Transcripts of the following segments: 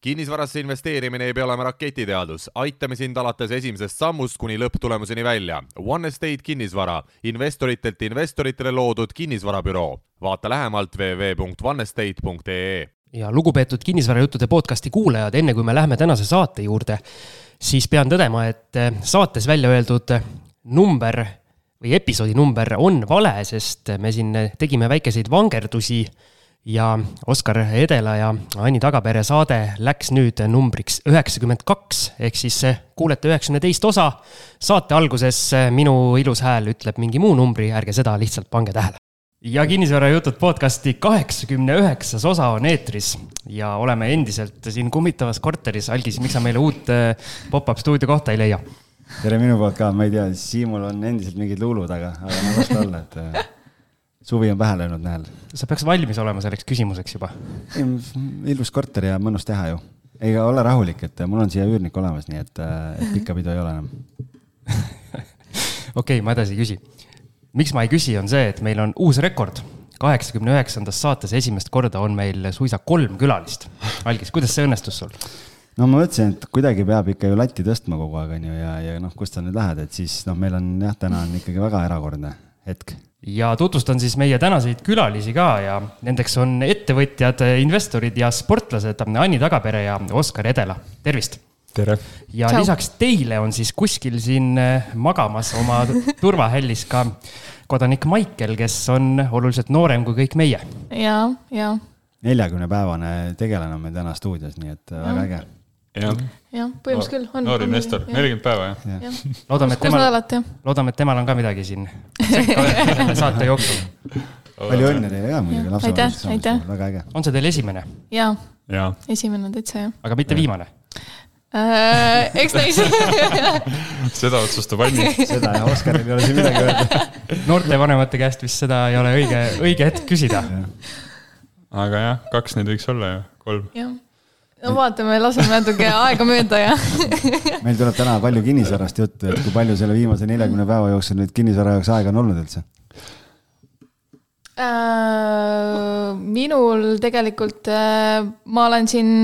kinnisvarasse investeerimine ei pea olema raketiteadus, aitame sind alates esimesest sammust kuni lõpptulemuseni välja. One Estate kinnisvara, investoritelt investoritele loodud kinnisvarabüroo. vaata lähemalt www.onestate.ee. ja lugupeetud kinnisvarajuttude podcasti kuulajad, enne kui me läheme tänase saate juurde, siis pean tõdema, et saates välja öeldud number või episoodi number on vale, sest me siin tegime väikeseid vangerdusi ja Oskar Edela ja Anni Tagapere saade läks nüüd numbriks üheksakümmend kaks, ehk siis kuulete üheksakümne teist osa. saate alguses minu ilus hääl ütleb mingi muu numbri, ärge seda lihtsalt pange tähele. ja Kinnisvarajutud podcasti kaheksakümne üheksas osa on eetris ja oleme endiselt siin kummitavas korteris. Algis, miks sa meile uut eh, pop-up stuudio kohta ei leia? tere minu poolt ka, ma ei tea, Siimul on endiselt mingid luulud, aga, aga ma ei oska olla, et eh, suvi on pähe löönud näel. sa peaks valmis olema selleks küsimuseks juba. ilus korter ja mõnus teha ju. ega ole rahulik, et mul on siia üürnik olemas, nii et, et pikka pidu ei ole enam. okei okay,, ma edasi ei küsi. miks ma ei küsi, on see, et meil on uus rekord. kaheksakümne üheksandas saates esimest korda on meil suisa kolm külalist. Algis, kuidas see õnnestus sul? no ma mõtlesin, et kuidagi peab ikka ju latti tõstma kogu aeg, on ju, ja, ja noh, kust sa nüüd lähed, et siis noh, meil on jah, täna on ikkagi väga erakordne hetk ja tutvustan siis meie tänaseid külalisi ka ja nendeks on ettevõtjad, investorid ja sportlased Anni Tagapere ja Oskar Edela, tervist. tere. ja Ciao. lisaks teile on siis kuskil siin eh, magamas oma turvahällis ka kodanik Maicel, kes on oluliselt noorem kui kõik meie. ja, ja. neljakümnepäevane tegelane on meil täna stuudios, nii et ja. väga äge jah jah, põhimõtteliselt küll on. noor investor, nelikümmend päeva jah ja. ja.? loodame, et temal, loodame, et temal on ka midagi siin saate jooksul. palju õnne teile ka muidugi lapsevanemaks saamisel, väga äge. on see teil esimene? jaa ja., esimene täitsa jah. aga mitte ja. viimane äh,? eks näis seda otsustab Anni. seda jah, Oskaril ei ole siin midagi öelda. noorte vanemate käest vist seda ei ole õige, õige hetk küsida. aga jah, kaks neid võiks olla ju, kolm. jah no vaatame, laseme natuke aega mööda ja meil tuleb täna palju kinnisvarast juttu, et kui palju selle viimase neljakümne päeva jooksul nüüd kinnisvara jaoks aega on olnud üldse äh,? minul tegelikult äh,, ma olen siin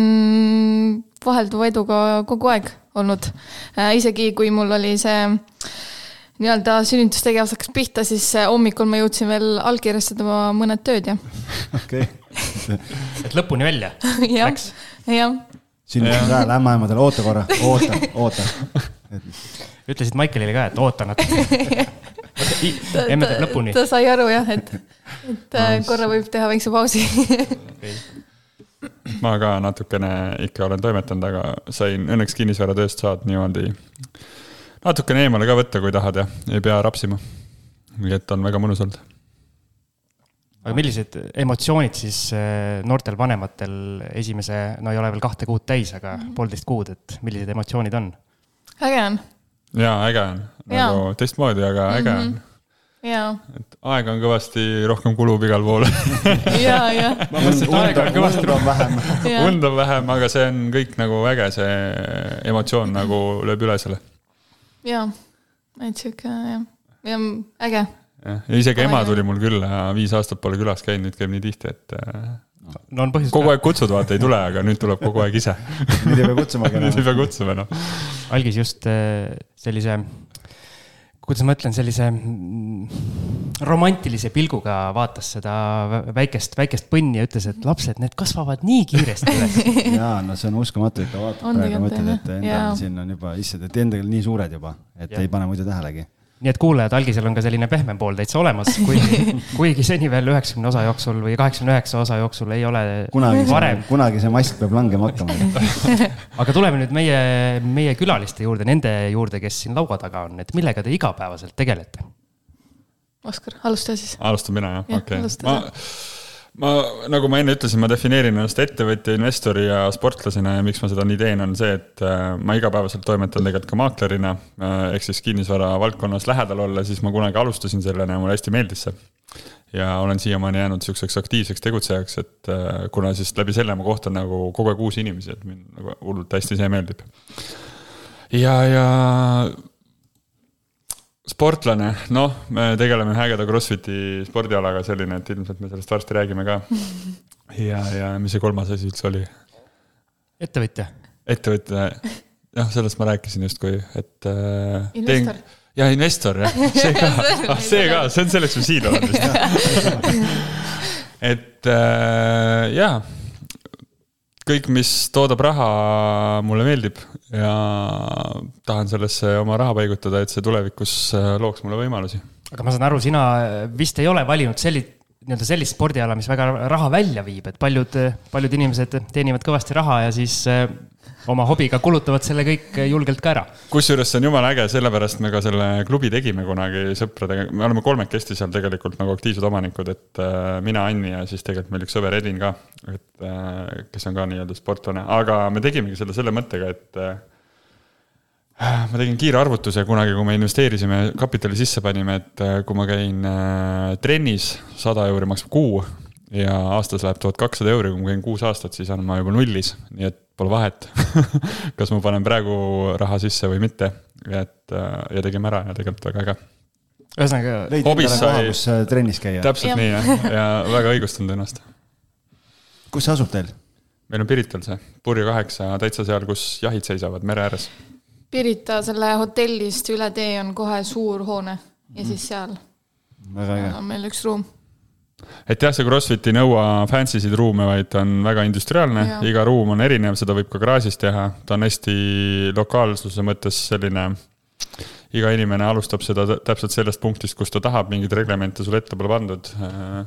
vahelduva eduga kogu aeg olnud äh,. isegi kui mul oli see nii-öelda sünnitustegevus hakkas pihta, siis äh, hommikul ma jõudsin veel allkirjastada mõned tööd ja. okei. et lõpuni välja läks jah. sünnitusajal ämmaemadele, oota korra, oota, oota. ütlesid Maikelile ka, et oota natuke emme teeb lõpuni. ta sai aru jah, et, et äh, korra võib teha väikse pausi ma ka natukene ikka olen toimetanud, aga sain õnneks kinnisvaratööst saad niimoodi natukene eemale ka võtta, kui tahad ja ei pea rapsima. nii et on väga mõnus olnud aga millised emotsioonid siis äh, noortel vanematel esimese, no ei ole veel kahte kuud täis, aga mm -hmm. poolteist kuud, et millised emotsioonid on? äge on. jaa, äge on, nagu teistmoodi, aga äge mm -hmm. on jaa. et aega on kõvasti rohkem kulub igal pool ja, ja. ma mõtlesin, et aega on kõvasti rohkem vähem und on vähem, aga see on kõik nagu äge, see emotsioon nagu lööb üle selle. jaa, et sihuke jah, ja äge jah, ja isegi ema tuli mul külla, viis aastat pole külas käinud, nüüd käib nii tihti, et äh, no on põhjust. kogu aeg kutsud, vaata ei tule, aga nüüd tuleb kogu aeg ise. Nüüd ei pea kutsumagi enam. nüüd ei pea kutsuma enam no.. algis just äh, sellise, kuidas ma ütlen, sellise mm, romantilise pilguga vaatas seda väikest, väikest põnni ja ütles, et lapsed, need kasvavad nii kiiresti üles. Jaa, no see on uskumatu, ikka vaatad praegu, mõtled, et endal siin on juba, issand, et endal nii suured juba, et ja. ei pane muidu tähelegi nii et kuulajad, algisel on ka selline pehmem pool täitsa olemas, kuigi, kuigi seni veel üheksakümne osa jooksul või kaheksakümne üheksa osa jooksul ei ole kunagi varem. kunagi see mask peab langema hakkama aga tuleme nüüd meie, meie külaliste juurde, nende juurde, kes siin laua taga on, et millega te igapäevaselt tegelete? Oskar, alusta siis. alustan mina, jah, okei okay.. Ma nagu ma enne ütlesin, ma defineerin ennast ettevõtja, investori ja sportlasena ja miks ma seda nii teen, on see, et äh, ma igapäevaselt toimetan tegelikult ka maaklerina. Äh, ehk siis kinnisvara valdkonnas lähedal olla, siis ma kunagi alustasin sellena ja mulle hästi meeldis see. ja olen siiamaani jäänud sihukeseks aktiivseks tegutsejaks, et äh, kuna siis läbi selle ma kohtan nagu kogu aeg uusi inimesi, et mind nagu hullult hästi see meeldib. ja, ja sportlane, noh, me tegeleme ägeda Crossfiti spordialaga selline, et ilmselt me sellest varsti räägime ka. ja, ja mis see kolmas asi üldse oli? ettevõtja. ettevõtja, jah, sellest ma rääkisin justkui, et äh,. investor. ja investor jah, see ka ah, see ka, see on selleks, me siin oleme vist. et äh, jaa kõik, mis toodab raha, mulle meeldib ja tahan sellesse oma raha paigutada, et see tulevikus äh, looks mulle võimalusi. aga ma saan aru, sina vist ei ole valinud selli-, nii-öelda sellist spordiala, mis väga raha välja viib, et paljud, paljud inimesed teenivad kõvasti raha ja siis äh, oma hobiga kulutavad selle kõik julgelt ka ära. kusjuures see on jumala äge, sellepärast me ka selle klubi tegime kunagi sõpradega, me oleme kolmekesti seal tegelikult nagu aktiivsed omanikud, et äh, mina, Anni ja siis tegelikult meil üks sõber Edin ka, et äh, kes on ka nii-öelda sportlane, aga me tegimegi selle selle mõttega, et äh, ma tegin kiire arvutuse kunagi, kui me investeerisime, kapitali sisse panime, et kui ma käin trennis, sada euri maksab kuu ja aastas läheb tuhat kakssada euri, kui ma käin kuus aastat, siis olen ma juba nullis, nii et pole vahet kas ma panen praegu raha sisse või mitte, et ja tegime ära ja tegelikult väga äge. ühesõnaga. leidnud endale koha, kus äh, trennis käia. täpselt ja. nii jah, ja väga õigustanud ennast. kus see asub teil? meil on Pirital see, Purje kaheksa, täitsa seal, kus jahid seisavad mere ääres. Pirita selle hotellist üle tee on kohe suur hoone ja mm. siis seal väga äge. on meil üks ruum et jah, see Crossfit ei nõua fancy sid ruume, vaid ta on väga industriaalne, iga ruum on erinev, seda võib ka garaažis teha, ta on hästi lokaalsuse mõttes selline. iga inimene alustab seda täpselt sellest punktist, kus ta tahab, mingeid reglemente sulle ette pole pandud äh,.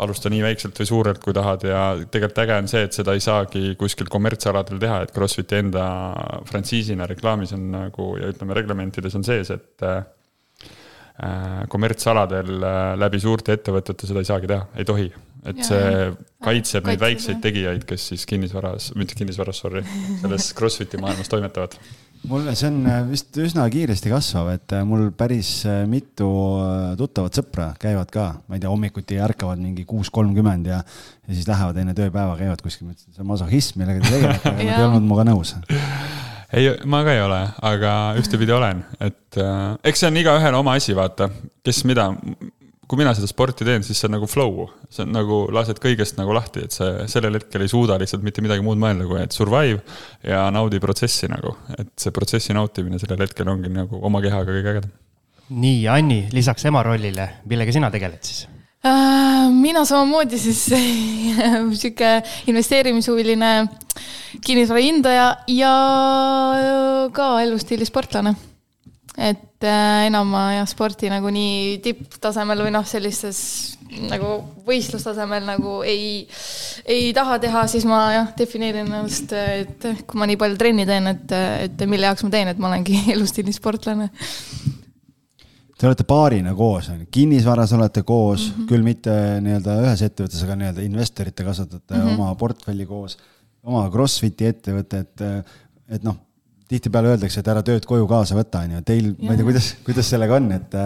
alusta nii väikselt või suurelt, kui tahad ja tegelikult äge on see, et seda ei saagi kuskil kommertsaladel teha, et Crossfiti enda frantsiisina reklaamis on nagu ja ütleme, reglementides on sees, et Äh, kommertsaladel äh, läbi suurte ettevõtete seda ei saagi teha, ei tohi. et ja, see kaitseb neid väikseid tegijaid, kes siis kinnisvaras, mitte kinnisvaras, sorry, selles Crossfiti maailmas toimetavad. mul see on äh, vist üsna kiiresti kasvav, et mul päris mitu tuttavat sõpra käivad ka, ma ei tea, hommikuti ärkavad mingi kuus kolmkümmend ja, ja siis lähevad enne tööpäeva, käivad kuskil, ma ütlesin, see on masohhism, millega te tegelete, aga nad ei olnud minuga nõus ei, ma ka ei ole, aga ühtepidi olen, et äh, eks see on igaühel oma asi, vaata, kes mida. kui mina seda sporti teen, siis see on nagu flow, see on nagu lased kõigest nagu lahti, et sa sellel hetkel ei suuda lihtsalt mitte midagi muud mõelda, kui et survive ja naudi protsessi nagu, et see protsessi nautimine sellel hetkel ongi nagu oma kehaga kõige ägedam. nii, Anni, lisaks ema rollile, millega sina tegeled siis? Äh, mina samamoodi siis sihuke investeerimishuviline kinnisvara hindaja ja ka elustiilisportlane. et äh, enam ma jah, sporti nagu nii tipptasemel või noh, sellistes nagu võistlustasemel nagu ei, ei taha teha, siis ma jah, defineerin ennast, et kui ma nii palju trenni teen, et, et mille jaoks ma teen, et ma olengi elustiilisportlane Te olete paarina koos, on ju, kinnisvaras olete koos mm, -hmm. küll mitte nii-öelda ühes ettevõttes, aga nii-öelda investorite kasvatate mm -hmm. oma portfelli koos, oma Crossfiti ettevõte, et, et noh, tihtipeale öeldakse, et ära tööd koju kaasa võta, on ju, teil, ma ei tea, kuidas, kuidas sellega on, et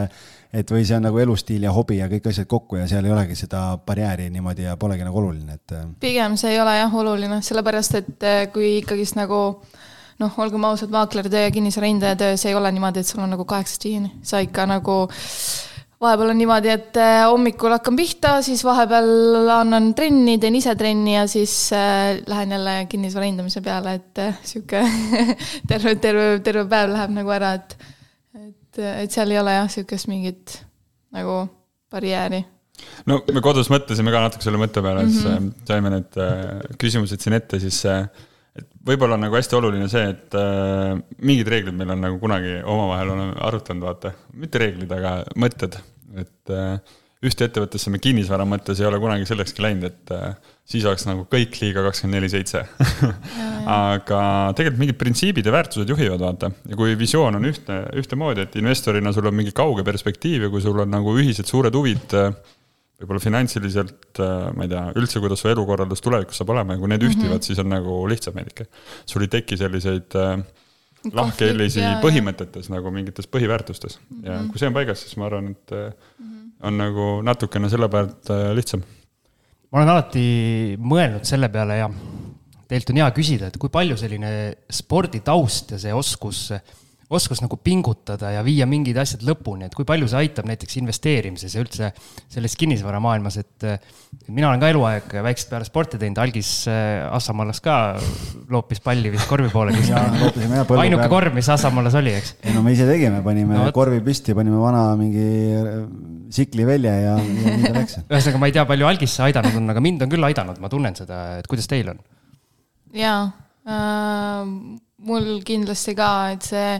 et või see on nagu elustiil ja hobi ja kõik asjad kokku ja seal ei olegi seda barjääri niimoodi ja polegi nagu oluline, et. pigem see ei ole jah oluline, sellepärast et kui ikkagist nagu äh, noh, olgem ausad, maaklertöö ja kinnisvara hindaja töö, see ei ole niimoodi, et sul on nagu kaheksast viieni, sa ikka nagu vahepeal on niimoodi, et äh, hommikul hakkan pihta, siis vahepeal annan trenni, teen ise trenni ja siis äh, lähen jälle kinnisvara hindamise peale, et äh, sihuke terve, terve, terve päev läheb nagu ära, et, et, et seal ei ole jah, sihukest mingit nagu barjääri no me kodus mõtlesime ka natuke selle mõtte peale mm, -hmm. siis saime need küsimused siin ette, siis et võib-olla on nagu hästi oluline see, et äh, mingid reeglid meil on nagu kunagi omavahel oleme arutanud, vaata, mitte reeglid, aga mõtted, et äh, ühte ettevõttesse me kinnisvara mõttes ei ole kunagi sellekski läinud, et äh, siis oleks nagu kõik liiga kakskümmend neli seitse. aga tegelikult mingid printsiibid ja väärtused juhivad, vaata, ja kui visioon on ühtne, ühtemoodi, et investorina sul on mingi kauge perspektiiv ja kui sul on nagu ühised suured huvid äh, võib-olla finantsiliselt, äh, ma ei tea, üldse, kuidas su elukorraldus tulevikus saab olema ja kui need mm -hmm. ühtivad, siis on nagu lihtsam veidike. sul ei teki selliseid äh, lahkhelisi põhimõtetes nagu mingites põhiväärtustes mm -hmm. ja mhm. kui see on paigas, siis ma arvan, et mm -hmm. on nagu natukene selle pealt äh, lihtsam. ma olen alati mõelnud selle peale ja teilt on hea küsida, et kui palju selline sporditaust ja see oskus oskus nagu pingutada ja viia mingid asjad lõpuni, et kui palju see aitab näiteks investeerimises ja üldse selles kinnisvaramaailmas, et mina olen ka eluaeg väiksest peale sporti teinud, algis äh, Assamaalas ka loopis palli vist korvi poole. ainuke korv, mis Assamaalas oli, eks? ei no me ise tegime, panime no, korvi püsti, panime vana mingi äh, sikli välja ja, ja nii ta läks. ühesõnaga, ma ei tea, palju algis see aidanud on, aga mind on küll aidanud, ma tunnen seda, et kuidas teil on? jaa äh,, mul kindlasti ka, et see,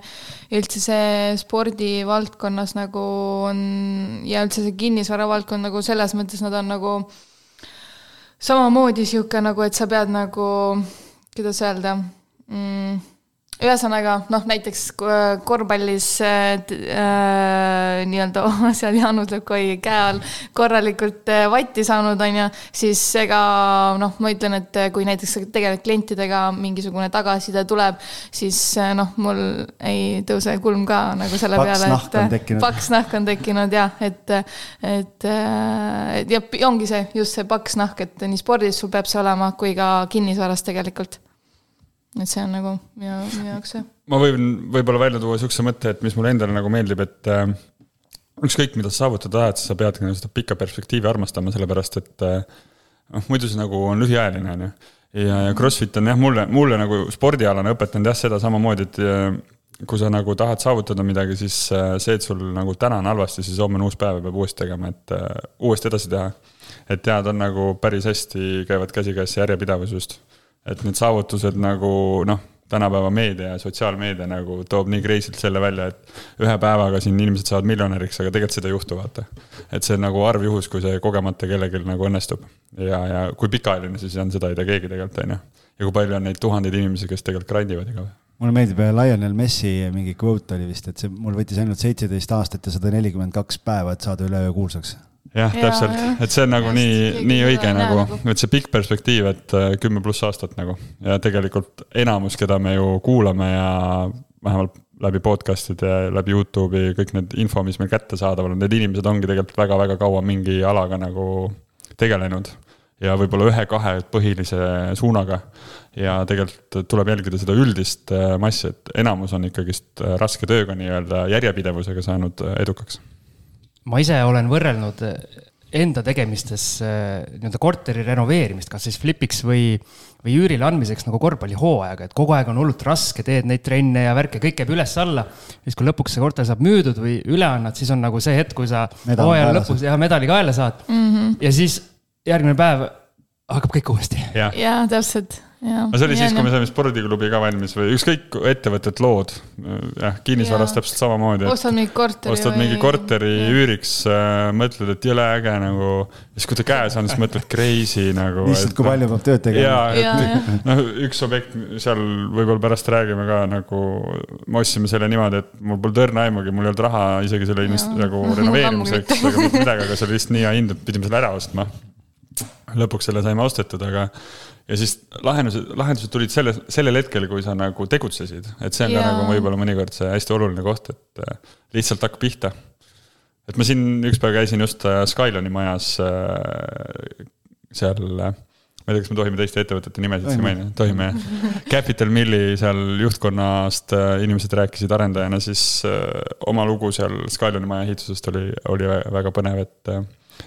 üldse see spordivaldkonnas nagu on ja üldse see kinnisvara valdkond nagu selles mõttes nad on nagu samamoodi sihuke nagu, et sa pead nagu, kuidas öelda mm, ühesõnaga noh, näiteks korvpallis äh, äh, nii-öelda seal Jaanus Lõkkoi käe all korralikult äh, vatti saanud, on ju, siis ega noh, ma ütlen, et kui näiteks tegeled klientidega, mingisugune tagasiside tuleb, siis äh, noh, mul ei tõuse kulm ka nagu selle paks peale, et paks nahk on tekkinud jah, et, et, et ja ongi see, just see paks nahk, et nii spordis sul peab see olema, kui ka kinnisvaras tegelikult et see on nagu minu, minu jaoks see. ma võin võib-olla välja tuua sihukese mõtte, et mis mulle endale nagu meeldib, et äh, ükskõik, mida sa saavutada tahad, sa pead ka seda pikka perspektiivi armastama, sellepärast et äh, noh, muidu see nagu on lühiajaline, on ju. ja, ja Crossfit on jah, mulle, mulle nagu spordialane õpetanud jah, seda samamoodi, et äh, kui sa nagu tahad saavutada midagi, siis äh, see, et sul nagu täna on halvasti, siis homme on uus päev ja peab uuesti tegema, et uh, uuesti edasi teha. et tead, on nagu päris hästi käivad käsikäes järjepidevus just et need saavutused nagu noh, tänapäeva meedia ja sotsiaalmeedia nagu toob nii crazy'lt selle välja, et ühe päevaga siin inimesed saavad miljonäriks, aga tegelikult seda ei juhtu, vaata. et see on nagu harv juhus, kui see kogemata kellelgi nagu õnnestub. ja, ja kui pikaajaline see siis on, seda ei tea keegi tegelikult, on ju. ja kui palju on neid tuhandeid inimesi, kes tegelikult grind ivad iga päev mulle meeldib Lionel Messi mingi quote oli vist, et see mul võttis ainult seitseteist aastat ja sada nelikümmend kaks päeva, et saada üleöö kuulsaks jah ja,, täpselt, et see on nagu ja, nii, nii õige nagu, nagu., et see pikk perspektiiv, et äh, kümme pluss aastat nagu ja tegelikult enamus, keda me ju kuulame ja vähemalt läbi podcast'ide, läbi Youtube'i, kõik need info, mis meil kättesaadaval on, need inimesed ongi tegelikult väga-väga kaua mingi alaga nagu tegelenud. ja võib-olla ühe-kahe põhilise suunaga. ja tegelikult tuleb jälgida seda üldist äh, massi, et enamus on ikkagist äh, raske tööga nii-öelda järjepidevusega saanud edukaks ma ise olen võrrelnud eh, enda tegemistes eh, nii-öelda korteri renoveerimist, kas siis flipiks või, või üürile andmiseks nagu korvpallihooajaga, et kogu aeg on hullult raske, teed neid trenne ja värke, kõik käib üles-alla. siis kui lõpuks see korter saab müüdud või üle annad, siis on nagu see hetk, kui sa hooaja lõpus ja medali kaela saad mm. -hmm. ja siis järgmine päev hakkab kõik uuesti. jaa, täpselt aga see oli siis, kui me saime spordiklubi ka valmis või ükskõik ettevõtet lood, jah, kinnisvaras täpselt samamoodi. ostad mingi korteri. ostad mingi korteri ja. üüriks äh,, mõtled, et jõle äge nagu, siis kui ta käes on, siis mõtled crazy nagu. lihtsalt, kui palju peab tööd tegema. ja, et noh, üks objekt seal võib-olla pärast räägime ka nagu, me ostsime selle niimoodi, et mul polnud õrna aimugi, mul ei olnud raha isegi selle invest-, nagu renoveerimiseks ega mitte midagi, aga see oli lihtsalt nii hea hind, et pidime selle ära ostma. lõpuks selle saime ostetud, aga ja siis lahendused, lahendused tulid selle, sellel hetkel, kui sa nagu tegutsesid, et see on yeah. ka nagu võib-olla mõnikord see hästi oluline koht, et äh, lihtsalt hakkab pihta. et ma siin ükspäev käisin just äh, Skyloni majas äh, seal, ma ei tea, kas me tohime teiste ettevõtete nimesid siin mainida, tohime jah. Capital Milli seal juhtkonnast inimesed rääkisid arendajana, siis oma lugu seal Skyloni maja ehitusest oli, oli väga põnev, et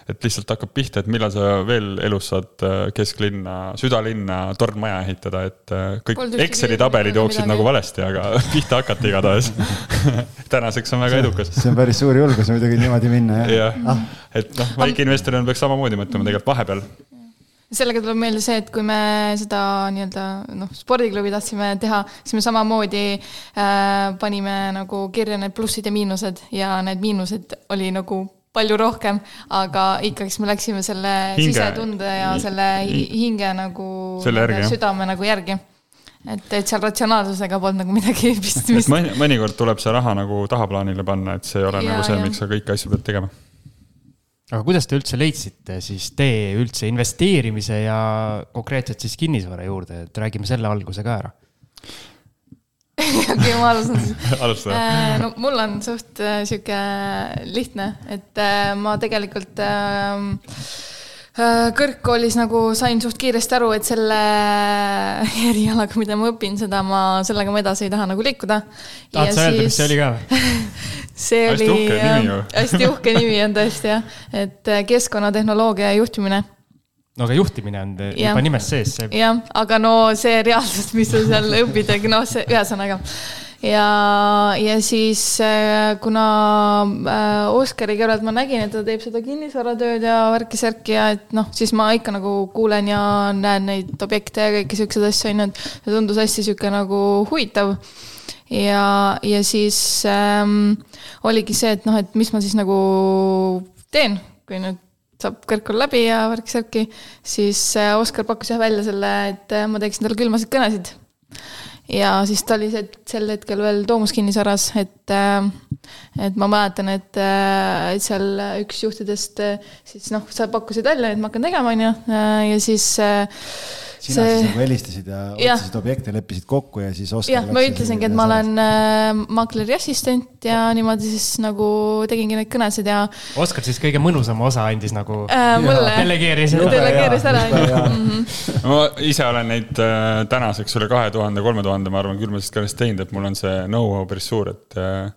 et lihtsalt hakkab pihta, et millal sa veel elus saad äh, kesklinna, südalinna tornmaja ehitada, et äh, kõik Exceli tabelid jooksid nagu valesti, aga pihta hakati igatahes. Tänaseks on väga edukas. see on päris suur julgus muidugi niimoodi minna, jah. Ja. ah.. et noh, väikeinvestorina peaks samamoodi mõtlema tegelikult vahepeal. Sellega tuleb meelde see, et kui me seda nii-öelda noh, spordiklubi tahtsime teha, siis me samamoodi äh, panime nagu kirja need plussid ja miinused ja need miinused oli nagu palju rohkem, aga ikkagist me läksime selle hinge. sisetunde ja selle hinge nagu südame nagu järgi. et, et seal ratsionaalsusega polnud nagu midagi pistmist. mõni, mõnikord tuleb see raha nagu tahaplaanile panna, et see ei ole ja, nagu see, miks sa kõiki asju pead tegema. aga kuidas te üldse leidsite siis tee üldse investeerimise ja konkreetselt siis kinnisvara juurde, et räägime selle alguse ka ära okei, ma alustan siis. Äh, no mul on suht äh, sihuke lihtne, et äh, ma tegelikult Äh, kõrgkoolis nagu sain suht kiiresti aru, et selle erialaga, mida ma õpin, seda ma, sellega ma edasi ei taha nagu liikuda. tahad sa öelda, mis see oli ka või? see oli hästi uhke nimi on tõesti jah, et äh, keskkonnatehnoloogia ja juhtimine. No aga juhtimine on Jah. juba nimes sees, see jah, aga no see reaalsus, mis sa seal õpid, noh, see ühesõnaga ja, ja siis äh, kuna äh, Oskari kõrvalt ma nägin, et ta teeb seda kinnisvaratööd ja värki-särki ja et noh, siis ma ikka nagu kuulen ja näen neid objekte ja kõiki siukseid asju, on ju, et see tundus hästi sihuke nagu huvitav. ja, ja siis ähm, oligi see, et noh, et mis ma siis nagu teen, kui nüüd saab kõrgkool läbi ja värki-särki, siis äh, Oskar pakkus jah välja selle, et äh, ma teeksin talle külmasid kõnesid. Ja siis ta oli sel hetkel veel Toomus kinnisvaras, et, äh, et ma mäletan, et, äh, seal üks juhtidest äh, siis noh, sa pakkusid välja, et ma hakkan tegema, on ju, ja siis sina see- siis nagu helistasid ja Jah. otsisid objekte, leppisid kokku ja siis Oskar jah, ma ütlesingi, et ma olen äh, makleri assistent ja niimoodi siis nagu tegingi neid kõnesid ja Oskar siis kõige mõnusama osa andis nagu äh, mulle delegeeris hea, delegeeris ära, jube on ju. hea. Mhm. ma ise olen neid äh, tänaseks üle kahe tuhande, kolme tuhande, ma arvan, külmasid kõnest teinud, et mul on see know-how päris suur, et äh,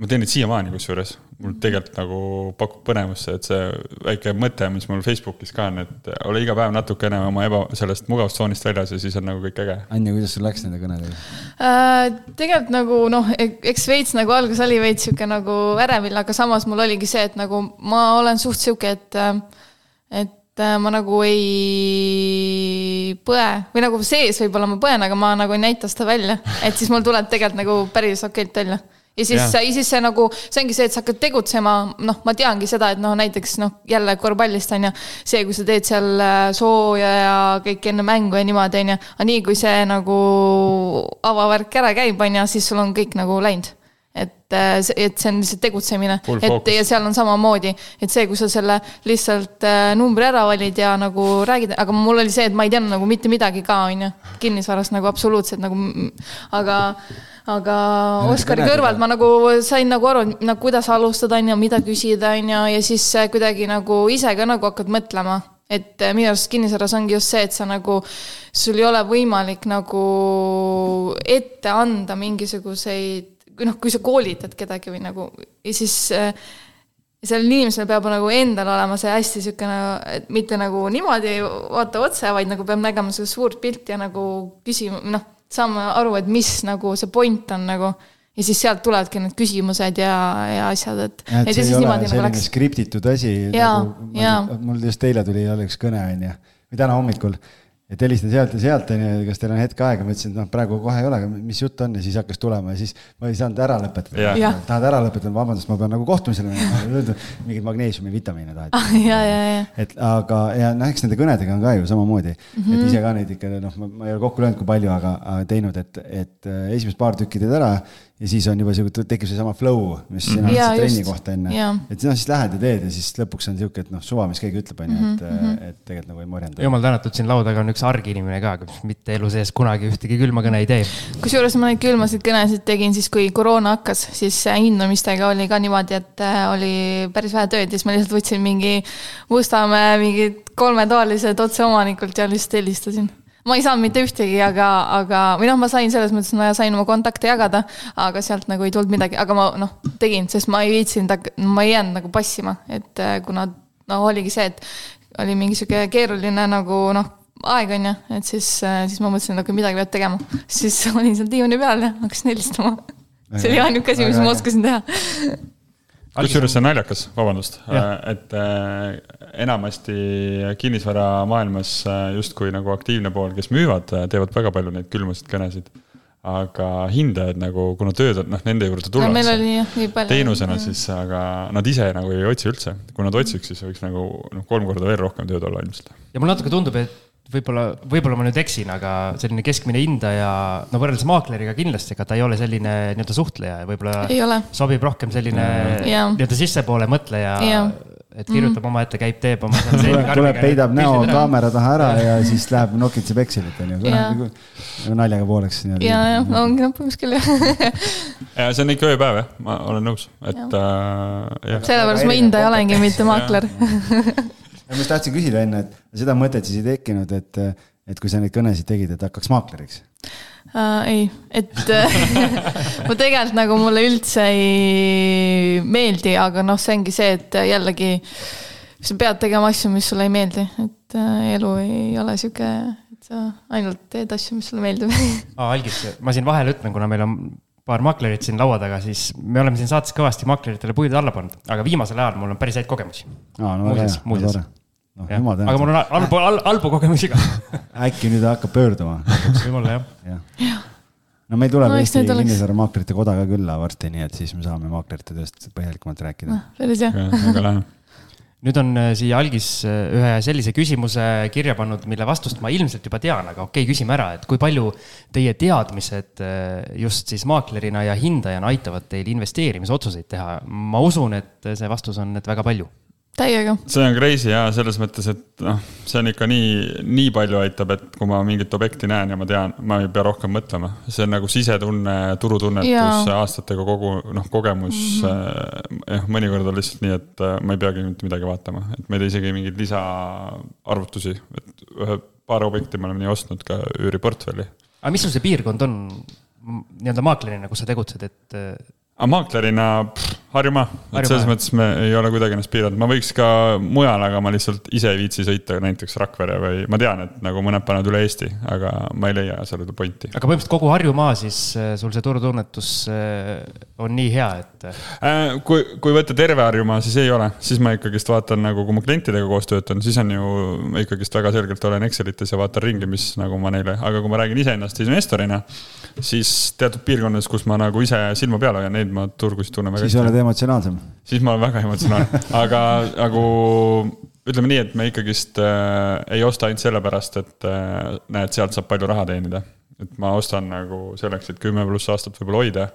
ma teen neid siiamaani kusjuures. mul tegelikult nagu pakub põnevust see, et see väike mõte, mis mul Facebookis ka on, et ole iga päev natukene oma eba, sellest mugavustsoonist väljas ja siis on nagu kõik äge. Anja, kuidas sul läks nende kõnedega? Äh, tegelikult nagu noh, eks veits nagu alguses oli veits sihuke nagu ärevil, aga samas mul oligi see, et nagu ma olen suht sihuke, et, et äh, ma nagu ei põe või nagu sees võib-olla ma põen, aga ma nagu ei näita seda välja, et siis mul tuleb tegelikult nagu päris okeilt välja ja siis ja siis see nagu, see ongi see, et sa hakkad tegutsema, noh, ma teangi seda, et noh, näiteks noh, jälle korvpallist on ju, see, kui sa teed seal äh, sooja ja kõik enne mängu ja niimoodi on ju, aga nii kui see nagu avavärk ära käib, on ju, siis sul on kõik nagu läinud et, äh, see- et see on lihtsalt tegutsemine, et focus. ja seal on samamoodi, et see, kui sa selle lihtsalt äh, numbri ära valid ja nagu räägid, aga mul oli see, et ma ei teadnud nagu mitte midagi ka, on ju, kinnisvarast nagu absoluutselt nagu, aga aga Oskari kõrvalt ma nagu sain nagu aru, et nagu kuidas alustada, on ju, mida küsida, on ju, ja siis kuidagi nagu ise ka nagu hakkad mõtlema. Et äh, minu arust kinnisvaras ongi just see, et sa nagu, sul ei ole võimalik nagu ette anda mingisuguseid, noh, kui sa koolitad kedagi või nagu, ja siis äh, sellel inimesel peab nagu endal olema see hästi niisugune, et mitte nagu niimoodi vaata otse, vaid nagu peab nägema seda suurt pilti ja nagu küsima, noh, saama aru, et mis nagu see point on nagu. ja siis sealt tulevadki need küsimused ja, ja asjad, et. et see ei ole selline läks. skriptitud asi. Nagu, mul just eile tuli alles kõne, onju, või täna hommikul, et helistan sealt ja sealt, onju, kas teil on hetk aega, ma ütlesin, et noh, praegu kohe ei ole, aga mis jutt on ja siis hakkas tulema ja siis ma ei saanud ära lõpetada Jah. Jah. tahad ära lõpetada, vabandust, ma pean nagu kohtumisele minema, mingeid magneesiumi, vitamiine tahad ah, ja, ja, ja. et aga, ja noh, eks nende kõnedega on ka ju samamoodi mm. -hmm. et ise ka neid ikka noh, ma ei ole kokku löönud, kui palju, aga, aga teinud, et, et äh, esimesed paar tükki teed ära ja siis on juba sihuke, tekib seesama flow, mis sina Mhm. Jaa, ütlesid trenni kohta enne Jaa. et noh, siis lähed ja teed ja siis lõpuks on sihuke, et noh, suva, mis keegi ütleb, on ju, et Mhm, mm, -hmm. et tegelikult nagu ei morjenda. jumal tänatud, siin laua taga on üks arginimene ka, kes mitte elu sees kunagi ühtegi külma kõne ei tee. kusjuures ma neid külmasid kõnesid tegin siis, kui koroona hakkas, siis hindamistega oli ka niimoodi, et äh, oli päris vähe tööd ja siis ma lihtsalt võtsin mingi Mustamäe mingid kolmetoalised otseomanikult ja lihtsalt helistasin. Ma ei saanud mitte ühtegi, aga, aga, või noh, ma sain selles mõttes, ma sain oma kontakte jagada, aga sealt nagu ei tulnud midagi, aga ma noh, tegin, sest ma ei viitsinud, ma ei jäänud nagu passima, et äh, kuna no oligi see, et oli mingi sihuke keeruline nagu noh, aeg on ju, et siis, siis ma mõtlesin, et okei, midagi peab tegema. siis olin seal diivani peal ja hakkasin helistama. see oli ainuke asi, mis ma oskasin teha. Kusjuures see on naljakas, vabandust, Jah. et äh, enamasti kinnisvaramaailmas äh, justkui nagu aktiivne pool, kes müüvad, teevad väga palju neid külmasid kõnesid. aga hindajad nagu, kuna tööd on, noh, nende juurde no tullakse palju. teenusena siis, aga nad ise nagu ei otsi üldse. kui nad otsiks, siis võiks nagu noh, kolm korda veel rohkem tööd olla ilmselt. ja mulle natuke tundub, et võib-olla, võib-olla ma nüüd eksin, aga selline keskmine hindaja, no võrreldes maakleriga kindlasti, ega ta ei ole selline nii-öelda suhtleja ja võib-olla sobib rohkem selline Jaa. nii-öelda sissepoole mõtleja Jaa. et kirjutab omaette, käib, teeb oma. tuleb, tuleb, peidab näo kaamera taha ära ja siis läheb nokitseb Excelit onju, naljaga pooleks. ja, jah, no ongi noh, põhimõtteliselt küll jah. ja see on ikka ööpäev jah, ma olen nõus, et äh, sellepärast ma hindaja olengi, mitte maakler. Ma just tahtsin küsida enne, et seda mõtet siis ei tekkinud, et, et kui sa neid kõnesid tegid, et hakkaks maakleriks. Uh,? ei, et ma tegelikult nagu mulle üldse ei meeldi, aga noh, see ongi see, et jällegi sa pead tegema asju, mis sulle ei meeldi, et uh, elu ei ole sihuke, et sa ainult teed asju, mis sulle meeldib aa, Algis, ma siin vahele ütlen, kuna meil on paar maklerit siin laua taga, siis me oleme siin saates kõvasti makleritele puid alla pannud, aga viimasel ajal mul on päris häid kogemusi. aa, no väga hea, väga tore. No, aga mul on halbu al,, halbu kogemusi ka äkki nüüd hakkab pöörduma. võib-olla jah ja. ja.. no meil tuleb no, Eesti Kinnisvara Maaklerite Koda ka külla varsti, nii et siis me saame maaklerite tööst põhjalikumalt rääkida no,. päris hea. väga lahe nüüd on äh, siia algis äh, ühe sellise küsimuse kirja pannud, mille vastust ma ilmselt juba tean, aga okei okay,, küsime ära, et kui palju teie teadmised äh, just siis maaklerina ja hindajana aitavad teil investeerimisotsuseid teha? ma usun, et see vastus on, et väga palju täiega. see on crazy ja selles mõttes, et noh, see on ikka nii, nii palju aitab, et kui ma mingit objekti näen ja ma tean, ma ei pea rohkem mõtlema. see on nagu sisetunne, turutunnetus, aastatega kogu noh, kogemus mm. -hmm. jah, mõnikord on lihtsalt nii, et äh, ma ei peagi mitte midagi vaatama, et ma ei tee isegi mingeid lisaarvutusi, et ühe, paar objekti me oleme nii ostnud ka üüriportfelli. aga mis sul see piirkond on nii-öelda maaklerina, kus sa tegutsed, et aga maaklerina Harjumaa, et selles mõttes me ei ole kuidagi ennast piiranud, ma võiks ka mujal, aga ma lihtsalt ise ei viitsi sõita näiteks Rakvere või ma tean, et nagu mõned panevad üle Eesti, aga ma ei leia sellele pointi. aga põhimõtteliselt kogu Harjumaa siis äh, sul see turutunnetus äh, on nii hea, et? Äh, kui, kui võtta terve Harjumaa, siis ei ole, siis ma ikkagist vaatan nagu, kui ma klientidega koos töötan, siis on ju ikkagist väga selgelt olen Excelites ja vaatan ringi, mis nagu ma neile, aga kui ma räägin iseennast investorina, siis teatud piirkondades, kus ma nagu ise silma peal hoian, neid ma turgusid tunnen väga hästi. Oled emotsionaalsem. siis ma olen väga emotsionaalne, aga nagu ütleme nii, et me ikkagist äh, ei osta ainult sellepärast, et äh, näed, sealt saab palju raha teenida. et ma ostan nagu selleks, et kümme pluss aastat võib-olla hoida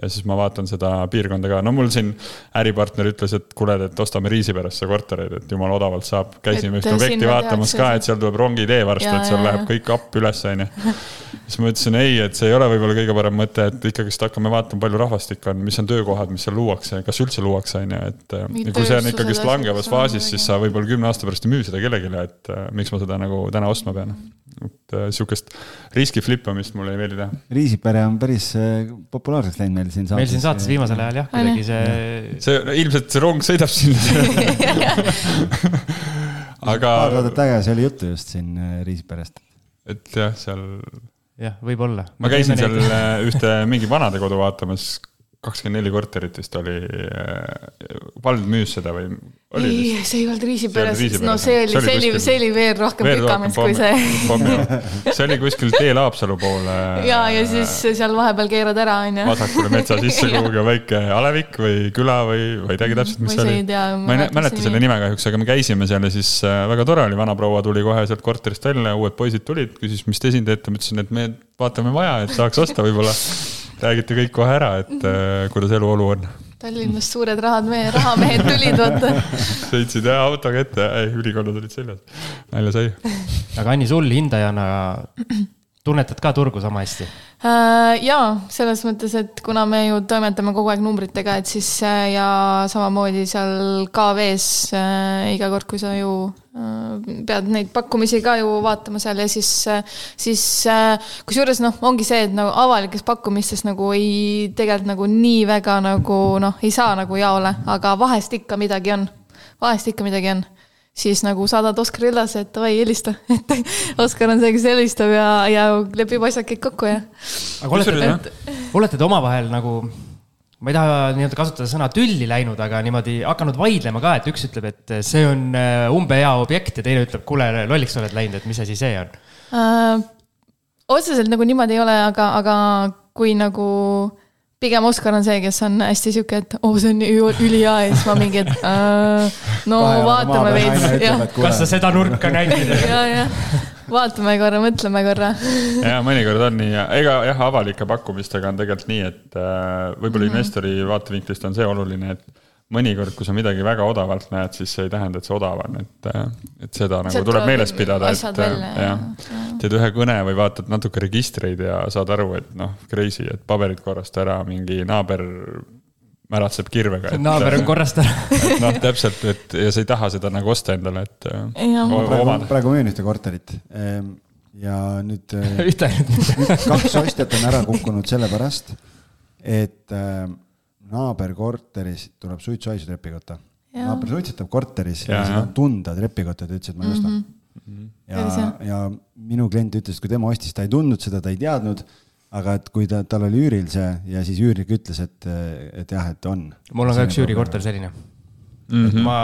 ja siis ma vaatan seda piirkonda ka, no mul siin äripartner ütles, et kuule, et ostame Riisiperesse kortereid, et jumala odavalt saab, käisime ühte objekti vaatamas ka, et seal tuleb rongitee varsti, et seal läheb kõik app üles, onju siis ma ütlesin ei, et see ei ole võib-olla kõige parem mõte, et ikkagist hakkame vaatama, palju rahvastikku on, mis on töökohad, mis seal luuakse, kas üldse luuakse, on ju, et. kui see on ikkagist langevas faasis, siis sa võib-olla kümne aasta pärast ei müü seda kellelegi, et äh, miks ma seda nagu täna ostma pean. et äh, sihukest riski flippamist mulle ei meeldi teha. Riisipere on päris äh, populaarseks läinud meil siin saates. meil siin saates viimasel ajal jah, kuidagi see. see no, ilmselt see rong sõidab sinna aga. paar saadet tagasi oli juttu just siin Riisiperest. et jah, seal jah, võib-olla. ma käisin seal. Äh, ühte mingi vanadekodu vaatamas, kakskümmend neli korterit vist oli, äh, vald müüs seda või? ei, see ei olnud Riisiperes, no see oli, see oli, see oli veel rohkem Pikamäes kui see. see oli kuskil teel Haapsalu poole. ja, ja siis seal vahepeal keerad ära, onju. vasakule metsa sisse kuhugi väike alevik või küla või, või ei teagi täpselt, mis see oli. ma ei mäleta selle nime kahjuks, aga me käisime seal ja siis äh, väga tore oli, vanaproua tuli kohe sealt korterist välja, uued poisid tulid, küsis, mis te siin teete, ma ütlesin, et me vaatame vaja, et tahaks osta võib-olla räägite kõik kohe ära, et äh, kuidas eluolu on. Tallinnast suured rahad, meie rahamehed tulid, vaata. sõitsid jah autoga ette, ülikonnad olid seljas, nalja sai. aga Anni, sul hindajana tunnetad ka turgu sama hästi? Äh, jaa, selles mõttes, et kuna me ju toimetame kogu aeg numbritega, et siis äh, ja samamoodi seal KV-s äh, iga kord, kui sa ju pead neid pakkumisi ka ju vaatama seal ja siis, siis kusjuures noh, ongi see, et nagu avalikes pakkumistes nagu ei, tegelikult nagu nii väga nagu noh, ei saa nagu jaole, aga vahest ikka midagi on. vahest ikka midagi on siis nagu saadad Oskarile edasi, et davai, helista, et Oskar on see, kes helistab ja, ja lepib asjad kõik kokku ja. aga olete te, olete te omavahel nagu, ma ei taha nii-öelda kasutada sõna tülli läinud, aga niimoodi hakanud vaidlema ka, et üks ütleb, et see on äh, umbehea objekt ja teine ütleb, kuule, lolliks oled läinud, et mis asi see on äh,? otseselt nagu niimoodi ei ole, aga, aga kui nagu pigem Oskar on see, kes on hästi sihuke, et oo oh,, see on ülihea ja siis ma mingi, et äh, no Kahe vaatame veits. kas sa seda nurka nägid? ja, jah, vaatame korra, mõtleme korra. ja mõnikord on nii ja ega jah, avalike pakkumistega on tegelikult nii, et äh, võib-olla mm -hmm. investori vaatevinklist on see oluline, et mõnikord, kui sa midagi väga odavalt näed, siis see ei tähenda, et see odav on, et, äh, et seda nagu tuleb meeles pidada, et äh, jah, teed ühe kõne või vaatad natuke registreid ja saad aru, et noh, crazy, et paberid korrast ära, mingi naaber märatseb kirvega. naaber on korrast ära. noh, täpselt, et ja sa ei taha seda nagu osta endale, et. praegu, praegu müün ühte korterit ehm, ja nüüd ühte ainult. kaks ostjat on ära kukkunud sellepärast, et äh, naaberkorteris tuleb suitsuhaisu trepikotta. naaber suitsetab korteris ja, ja seda on tunda trepikotta, ta ütles, et ma ei osta mm. -hmm. ja, ja minu klient ütles, et kui tema ostis, ta ei tundnud seda, ta ei teadnud aga et kui ta, tal oli üüril see ja siis üürnik ütles, et, et jah, et on. mul on ka üks üürikorter selline mm. -hmm. ma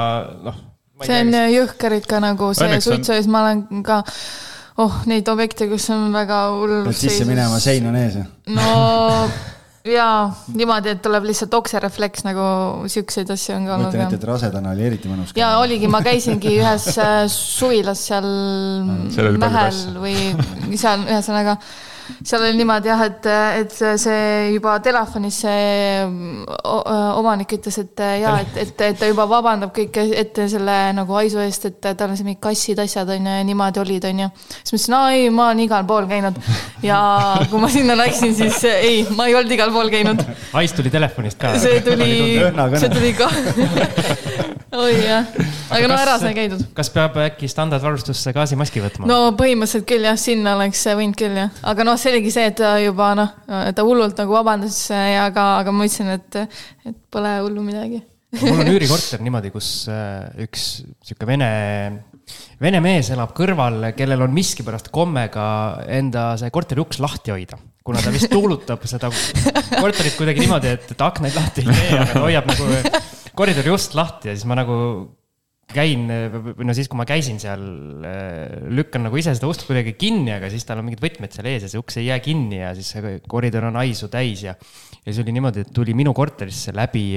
noh. see on jõhker ikka nagu see suitsu ees, ma olen ka, oh neid objekte, kus on väga hull. Pead sisse minema, sein on ees. no jaa, niimoodi, et tuleb lihtsalt okserefleks nagu siukseid asju on ka kujutan ette, et rasedana oli eriti mõnus. jaa, oligi, ma käisingi ühes äh, suvilas seal Mähel või seal ühesõnaga seal oli niimoodi jah, et, et see juba telefonis see omanik ütles, et ja et, et, et ta juba vabandab kõik ette selle nagu haisu eest, et tal on siin mingid kassid, asjad on ju ja niimoodi olid, on ju. siis ma ütlesin, aa ei, ma olen igal pool käinud. ja kui ma sinna läksin, siis ei, ma ei olnud igal pool käinud. hais tuli telefonist ka. see tuli, see tuli ka oi jah, aga no ära sai käidud. kas peab äkki standardvarustusse gaasimaski võtma? no põhimõtteliselt küll jah, sinna oleks võinud küll jah, aga noh, see oligi see, et ta juba noh, ta hullult nagu vabandas ja aga, aga ma ütlesin, et, et pole hullu midagi mul on üürikorter niimoodi, kus äh, üks sihuke vene, vene mees elab kõrval, kellel on miskipärast komme ka enda see korteri uks lahti hoida kuna ta vist tuulutab seda korterit kuidagi niimoodi, et, et aknaid lahti ei tee, aga ta hoiab nagu koridori ust lahti ja siis ma nagu käin, või no siis, kui ma käisin seal, lükkan nagu ise seda ust kuidagi kinni, aga siis tal on mingid võtmed seal ees ja see uks ei jää kinni ja siis see koridor on haisu täis ja. ja siis oli niimoodi, et tuli minu korterisse läbi,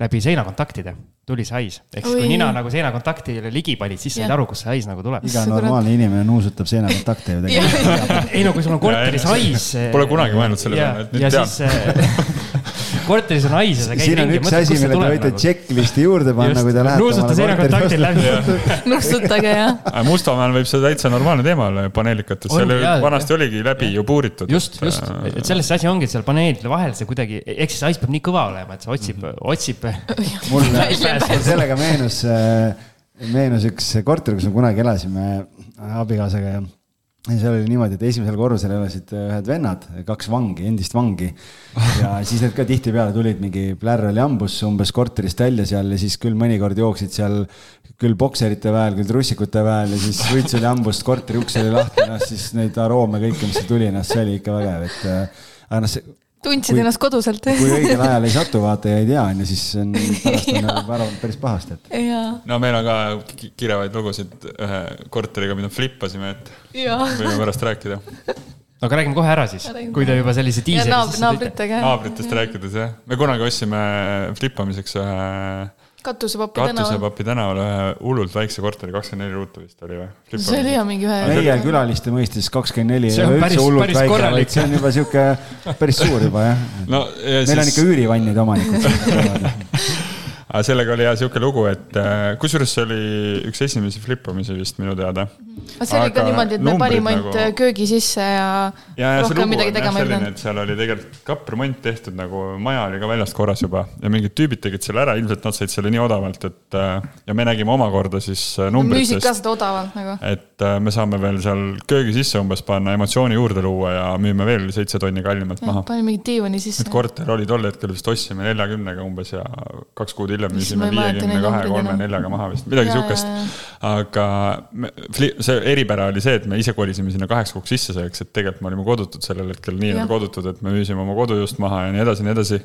läbi seinakontaktide tuli see hais. ehk siis, kui nina nagu seinakontaktile ligi panid, siis said aru, kust see hais nagu tuleb. iga normaalne inimene nuusutab seinakontakte ju tegelikult. ei no kui sul on korteris hais. Pole kunagi mõelnud selle peale, et nüüd tean korteris on hais ja sa käid siin on üks asi, mille te võite nagu. checklist'i juurde panna, kui te lähete. nuusuta seinakontaktil läbi. nuusutage jah. Mustamäel võib see täitsa normaalne teema olla paneelikates, seal vanasti oligi läbi ju puuritud. just, just, et selles see asi ongi, et seal paneelide vahel see kuidagi, ehk siis hais peab nii kõva olema, et see otsib, otsib. mul sellega meenus, meenus üks korter, kus me kunagi elasime abikaasaga ja ja seal oli niimoodi, et esimesel korrusel elasid ühed vennad, kaks vangi, endist vangi. ja siis need ka tihtipeale tulid, mingi plärr oli hambus umbes korterist välja seal ja siis küll mõnikord jooksid seal küll bokserite väel, küll trussikute väel ja siis suits oli hambust, korteri uks oli lahti, noh siis neid aroome kõike, mis seal tuli, noh see oli ikka vägev, et aga noh, see tundsid kui, ennast koduselt. kui õigel ajal ei satu, vaata ja ei tea, on ju, siis on pärast on nagu ära päris pahasti, et. no meil on ka kirevaid lugusid. Ühe korteriga, mida flippasime, et võime pärast rääkida. no aga räägime kohe ära siis, kui te juba sellise diiseli naab, naabritega. naabritest rääkides jah, me kunagi ostsime flippamiseks ühe katusepapi tänaval. katusepapi tänaval ühe hullult väikse korteri, kakskümmend neli ruutu vist oli või? see oli jah mingi ühe. meie külaliste mõistes kakskümmend neli ei ole üldse hullult väike, vaid see on juba sihuke päris suur juba jah no,. meil siis... on ikka üürivannide omanikud aga sellega oli jah sihuke lugu, et äh, kusjuures see oli üks esimesi flippamisi vist minu teada. Aga see oli ka niimoodi, et me panime ainult nagu... köögi sisse ja, ja, ja rohkem midagi tegema ei pidanud. seal oli tegelikult kappremont tehtud nagu maja oli ka väljast korras juba ja mingid tüübid tegid selle ära, ilmselt nad said selle nii odavalt, et äh, ja me nägime omakorda siis äh, numbritest. müüsid ka seda odavalt nagu. et me saame veel seal köögi sisse umbes panna, emotsiooni juurde luua ja müüme veel seitse tonni kallimalt maha. panime mingi diivani sisse. et korter oli tol hetkel vist ostsime neljakümnega umbes ja kaks kuud hiljem müüsime viiekümne kahe, kolme, neljaga maha vist, midagi sihukest. aga see eripära oli see, et me ise kolisime sinna kaheks kuuks sisse selleks, et tegelikult me olime kodutud sellel hetkel, nii-öelda kodutud, et me müüsime oma kodu just maha ja nii edasi, nii edasi.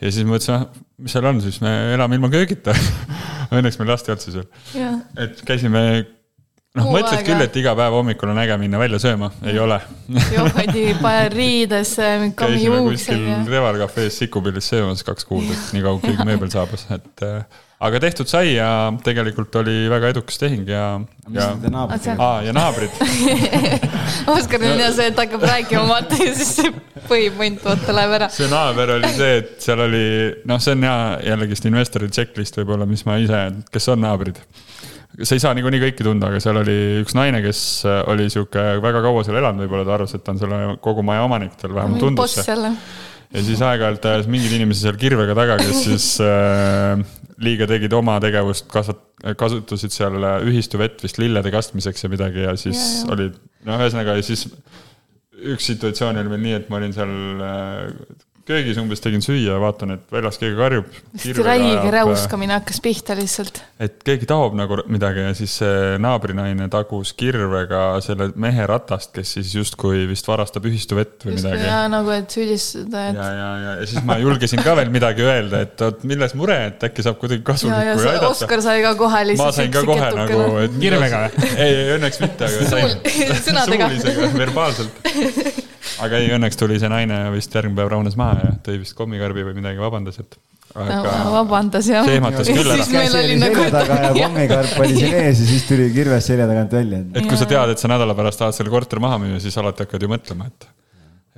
ja siis mõtlesime, ah, mis seal on, siis? Me elame ilma köögita. Õnneks meil lasti otsa seal. et käisime noh, mõtled küll, et iga päev hommikul on äge minna välja sööma, ei ole. johadi riidesse, käisime kuskil Reval Cafe's Sikupillis söömas kaks kuud, et nii kaua keegi mööbel saabus, et äh, aga tehtud sai ja tegelikult oli väga edukas tehing ja, ja. aa, ja naabrid Oskaril on hea see, et hakkab rääkima, vaata ja siis see põhipunt vaata läheb ära. see naaber oli see, et seal oli, noh, see on hea jällegist investori checklist võib-olla, mis ma ise, kes on naabrid sa ei saa niikuinii kõiki tunda, aga seal oli üks naine, kes oli sihuke väga kaua seal elanud, võib-olla ta arvas, et ta on selle kogu maja omanik, tal vähemalt tundus see ja siis aeg-ajalt ajas mingeid inimesi seal kirvega taga, kes siis äh, liiga tegid oma tegevust, kasvat-, kasutasid seal ühistu vett vist lillede kastmiseks ja midagi ja siis ja, ja. olid, no ühesõnaga ja siis üks situatsioon oli veel nii, et ma olin seal äh, köögis umbes tegin süüa ja vaatan, et väljas keegi karjub. räige räuskamine hakkas pihta lihtsalt. et keegi taob nagu midagi ja siis see naabrinaine tagus kirvega selle mehe ratast, kes siis justkui vist varastab ühistu vett või Just, midagi. ja nagu, et süüdistada, et. ja, ja, ja, ja siis ma julgesin ka veel midagi öelda, et oot, milles mure, et äkki saab kuidagi kasulikku aidata. Oskar sai ka kohe lihtsalt. ma sain ka kohe nagu, et. kirvega või? ei, õnneks mitte, aga sain. sõnadega. suulisega, verbaalselt aga ei, õnneks tuli see naine vist järgmine päev rahunes maha ja tõi vist kommikarbi või midagi, vabandas, et. aga no, vabandas jah. see ehmatas küll ära. käsi oli nagu... selja taga ja kommikarp oli siin ees ja siis tuli kirves selja tagant välja. et kui sa tead, et sa nädala pärast tahad selle korteri maha müüa, siis alati hakkad ju mõtlema, et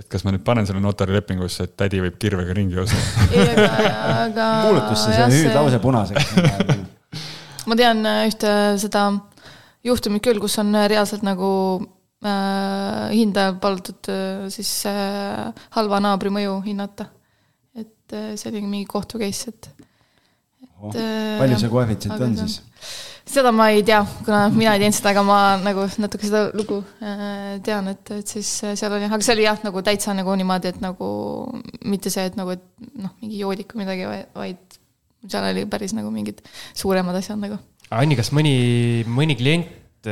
et kas ma nüüd panen selle notarilepingusse, et tädi võib kirvega ringi joosta. ei, aga, aga. kuulutusse see hüüdlause punaseks ma tean äh, ühte seda juhtumit küll, kus on reaalselt nagu äh, hindajal palutud äh, siis äh, halva naabri mõju hinnata. et see oli mingi kohtu case, et, oh,. palju see koefitsient on siis? seda ma ei tea, kuna mina ei teinud seda, aga ma nagu natuke seda lugu tean, et, et siis seal oli, aga see oli jah, nagu täitsa nagu niimoodi, et nagu mitte see, et nagu, et noh, mingi joodik või midagi, vaid seal oli päris nagu mingid suuremad asjad nagu. Anni, kas mõni, mõni klient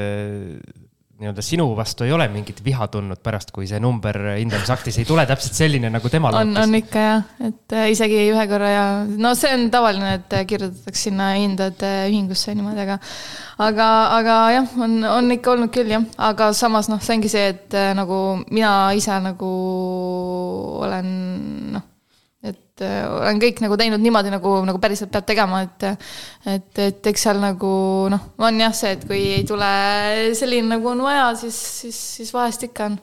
nii-öelda sinu vastu ei ole mingit viha tundnud pärast, kui see number hindamisaktis ei tule täpselt selline, nagu tema lootis? on, on ikka jah, et äh, isegi ühe korra ja no see on tavaline, et kirjutatakse sinna hindade ühingusse niimoodi, aga aga, aga jah, on, on ikka olnud küll jah, aga samas noh, see ongi see, et äh, nagu mina ise nagu olen noh et äh, olen kõik nagu teinud niimoodi, nagu, nagu päriselt peab tegema, et et, et eks seal nagu noh, on jah see, et kui ei tule selline, nagu on vaja, siis, siis, siis vahest ikka on.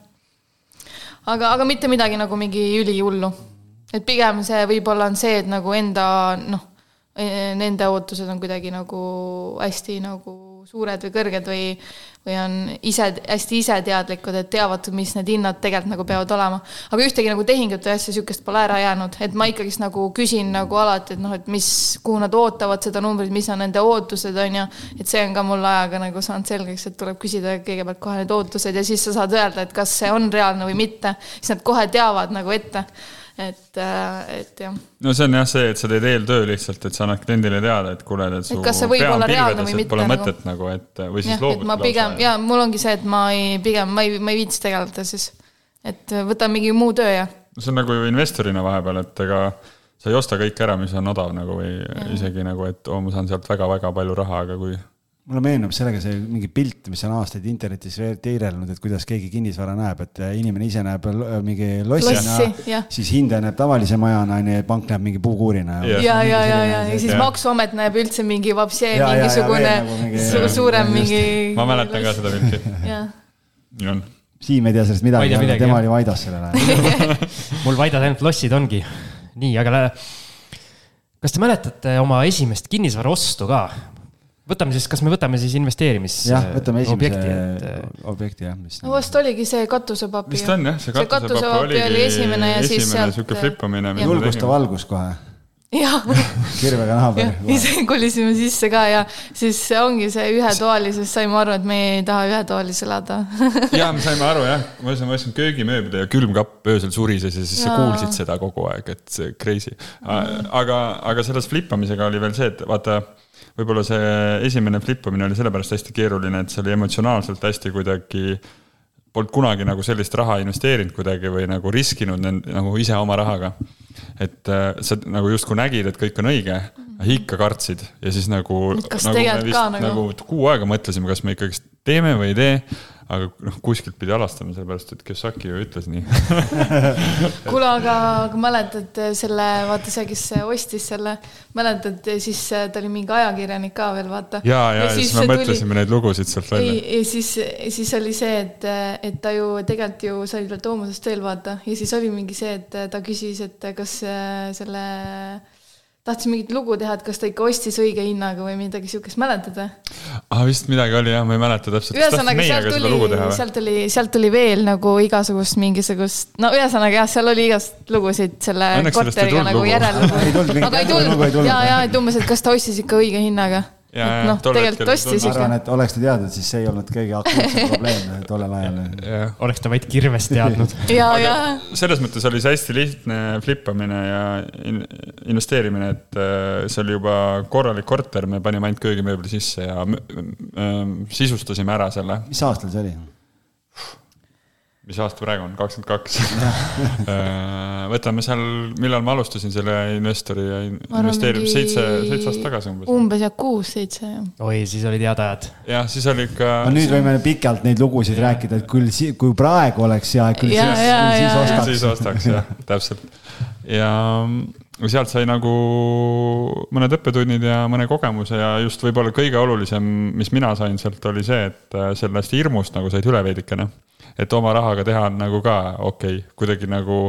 aga, aga mitte midagi nagu mingi ülihullu. et pigem see võib-olla on see, et nagu enda noh, nende ootused on kuidagi nagu hästi nagu suured või kõrged või või on ise, hästi iseteadlikud, et teavad, mis need hinnad tegelikult nagu peavad olema. aga ühtegi nagu tehingut või asja sihukest pole ära jäänud, et ma ikkagist nagu küsin nagu alati, et noh, et mis, kuhu nad ootavad seda numbrit, mis on nende ootused, on ju. et see on ka mul ajaga nagu saanud selgeks, et tuleb küsida kõigepealt kohe need ootused ja siis sa saad öelda, et kas see on reaalne või mitte. siis nad kohe teavad nagu ette et, äh, et jah. no see on jah see, et sa teed eeltöö lihtsalt, et sa annad kliendile teada, et kuule, et su kas see võib olla reaalne või mitte. Pole nagu... mõtet nagu, et või siis loobud. ma pigem ja mul ongi see, et ma ei, pigem ma ei, ma ei viitsi tegeleda siis. et võtan mingi muu töö ja. see on nagu investorina vahepeal, et ega sa ei osta kõike ära, mis on odav nagu või ja. isegi nagu, et oo, ma saan sealt väga-väga palju raha, aga kui mulle meenub sellega see mingi pilt, mis on aastaid internetis tiirelnud, et kuidas keegi kinnisvara näeb, et inimene ise näeb mingi lossina Lossi,, siis hindaja näeb tavalise majana, onju, ja pank näeb mingi puukuurina. ja, ja, ja, ja, ja, ja siis ja. Maksuamet näeb üldse mingi vapsee, mingisugune nagu mingi, su suurem mingi. ma mäletan ka seda pilti. nii on. Siim ei tea sellest midagi, tema oli Vaidas sellel ajal mul Vaidas ainult lossid ongi. nii, aga kas te mäletate oma esimest kinnisvaraostu ka? Võtame siis, kas me võtame siis investeerimis? jah, võtame esimese objekti, et... objekti jah, mis. no vast oligi see katusepapi. vist on jah, see katusepapi oli esimene ja siis sealt. sihuke flippamine. julgustav algus kohe jah. kirvega naaber. ise kolisime sisse ka ja siis ongi see ühetoalises, saime aru, et me ei taha ühetoalis elada ja me saime aru jah, ma ütlesin, ma ostsin köögimööbli ja külmkapp öösel surises ja siis ja. sa kuulsid seda kogu aeg, et see crazy. aga, aga selles flippamisega oli veel see, et vaata võib-olla see esimene flippamine oli sellepärast hästi keeruline, et see oli emotsionaalselt hästi kuidagi, polnud kunagi nagu sellist raha investeerinud kuidagi või nagu riskinud nagu ise oma rahaga. et äh, sa nagu justkui nägid, et kõik on õige, ikka kartsid ja siis nagu. kas nagu tegelikult ka nagu? nagu kuu aega mõtlesime, kas me ikkagist teeme või ei tee aga noh, kuskilt pidi alastama, sellepärast et Kiyosaki ju ütles nii kuule, aga, aga mäletad selle, vaata see, kes ostis selle, mäletad, siis ta oli mingi ajakirjanik ka veel, vaata. ja, ja, ja siis me mõtlesime tuli... neid lugusid sealt välja. ja siis, siis oli see, et, et ta ju tegelikult ju sai veel Toomusest veel vaata ja siis oli mingi see, et ta küsis, et kas selle tahtis mingit lugu teha, et kas ta ikka ostis õige hinnaga või midagi siukest, mäletad või? ah, vist midagi oli jah, ma ei mäleta täpselt. ühesõnaga, sealt tuli, sealt tuli, sealt tuli veel nagu igasugust mingisugust, no ühesõnaga jah, seal oli igast lugusid selle Õnneks korteriga nagu järellugu. aga ei tulnud, ja, ja, et umbes, et kas ta ostis ikka õige hinnaga noh, tegelikult ostis ikka. ma arvan, et oleks ta teadnud, siis see ei olnud kõige akuutsem probleem tollel ajal. oleks ta vaid kirvest teadnud ja, ja. selles mõttes oli see hästi lihtne flipamine ja investeerimine, et äh, see oli juba korralik korter, me panime ainult köögimööbli sisse ja sisustasime ära selle. mis aastal see oli? Mis aasta praegu on, kakskümmend kaks. Äh, võtame seal, millal ma alustasin selle investori ja investeerimise, seitse, seitse aastat tagasi umbes. umbes jah, kuus-seitse jah. oi, siis olid head ajad. jah, siis oli ikka. no nüüd võime pikalt neid lugusid ja. rääkida, et küll, kui praegu oleks hea, küll ja, siis, siis ja, ostaks. siis ostaks jah, täpselt. ja sealt sai nagu mõned õppetunnid ja mõne kogemuse ja just võib-olla kõige olulisem, mis mina sain sealt, oli see, et sellest hirmust nagu said üle veidikene et oma rahaga teha on nagu ka okei okay., kuidagi nagu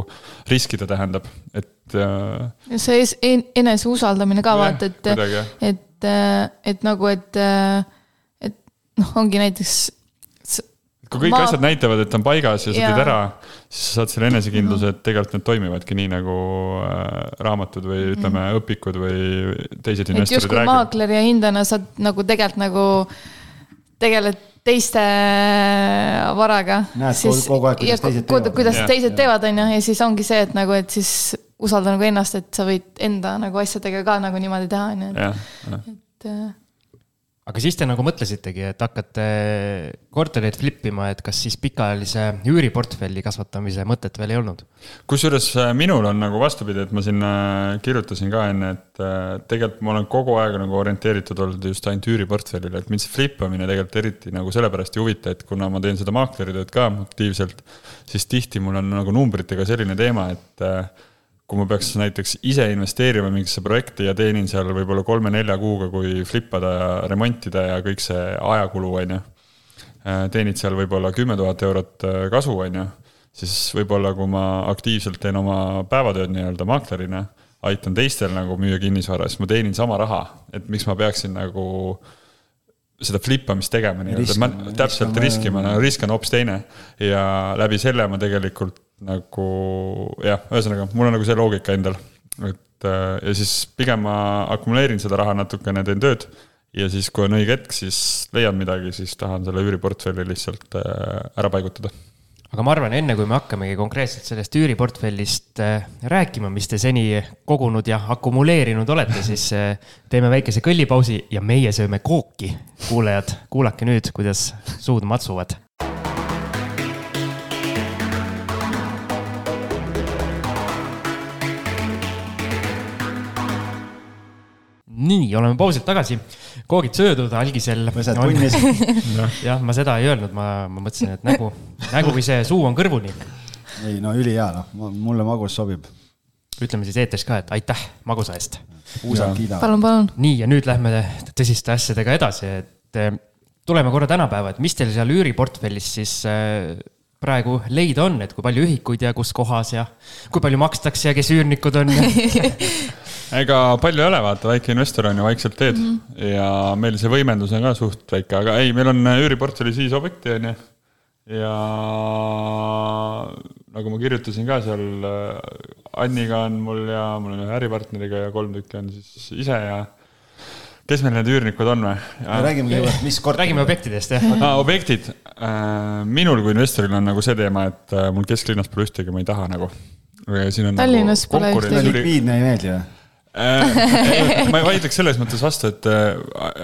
riskida tähendab, et. Äh, see enese usaldamine ka vaata, et, et, äh, et nagu, et, äh, et noh, ongi näiteks kui kõik ma... asjad näitavad, et on paigas ja sa teed ära, siis sa saad selle enesekindluse, et tegelikult need toimivadki nii nagu äh, raamatud või mhm. ütleme õpikud või teised investorid räägivad. maakleri ja hindajana saad nagu tegelikult nagu tegeled teiste varaga. näed siis, kogu aeg, kuidas teised teevad. kuidas teised teevad, on ju, ja siis ongi see, et nagu, et siis usalda nagu ennast, et sa võid enda nagu asjadega ka nagu niimoodi teha, on ju, et, et äh, aga siis te nagu mõtlesitegi, et hakkate kortereid flip ima, et kas siis pikaajalise üüriportfelli kasvatamise mõtet veel ei olnud? kusjuures äh, minul on nagu vastupidi, et ma sinna kirjutasin ka enne, et äh, tegelikult ma olen kogu aeg nagu orienteeritud olnud just ainult üüriportfellile, et mind see flip imine tegelikult eriti nagu sellepärast ei huvita, et kuna ma teen seda maakleritööd ka aktiivselt, siis tihti mul on nagu numbritega selline teema, et äh, kui ma peaks näiteks ise investeerima mingisse projekti ja teenin seal võib-olla kolme-nelja kuuga, kui flipada ja remontida ja kõik see ajakulu, on ju. Äh, teenid seal võib-olla kümme tuhat eurot äh, kasu, on ju. siis võib-olla, kui ma aktiivselt teen oma päevatööd nii-öelda maaklerina, aitan teistel nagu müüa kinnisvara, siis ma teenin sama raha, et miks ma peaksin nagu seda flipamist tegema nii-öelda, ma täpselt riskima, no risk on hoopis teine. ja läbi selle ma tegelikult nagu jah, ühesõnaga mul on nagu see loogika endal, et äh, ja siis pigem ma akumuleerin seda raha natukene, teen tööd ja siis, kui on õige hetk, siis leian midagi, siis tahan selle üüriportfelli lihtsalt äh, ära paigutada aga ma arvan, enne kui me hakkamegi konkreetselt sellest üüriportfellist äh, rääkima, mis te seni kogunud ja akumuleerinud olete, siis teeme väikese kõllipausi ja meie sööme kooki. kuulajad, kuulake nüüd, kuidas suud matsuvad nii, oleme pausilt tagasi. koogid söödud, algisel. mõsad punnis. jah, ma seda ei öelnud, ma, ma mõtlesin, et nägu, nägu või see suu on kõrvuni. ei no ülihea, noh, mulle magus sobib. ütleme siis eetris ka, et aitäh magusa eest. palun, palun. nii, ja nüüd lähme tõsiste asjadega edasi, et eh, tuleme korra tänapäeva, et mis teil seal üüriportfellis siis äh, praegu leida on, et kui palju ühikuid ja kus kohas ja kui palju makstakse ja kes üürnikud on ega palju ei ole, vaata, väike investor on ju, vaikselt teed mm. -hmm. ja meil see võimendus on ka suht väike, aga ei, meil on üüriportfellis viis objekti, on ju. ja nagu ma kirjutasin ka seal, Anniga on mul ja mul on ühe äripartneriga ja kolm tükki on siis ise ja kes meil need üürnikud on või? räägime kõigepealt, mis kord. räägime objektidest, jah ah,. objektid. Äh, minul kui investoril on nagu see teema, et äh, mul kesklinnas pole ühtegi, ma ei taha nagu. Tallinnas nagu pole ühtegi. likviidne ei meeldi või? Äh, ma ei vaidleks selles mõttes vastu, et äh,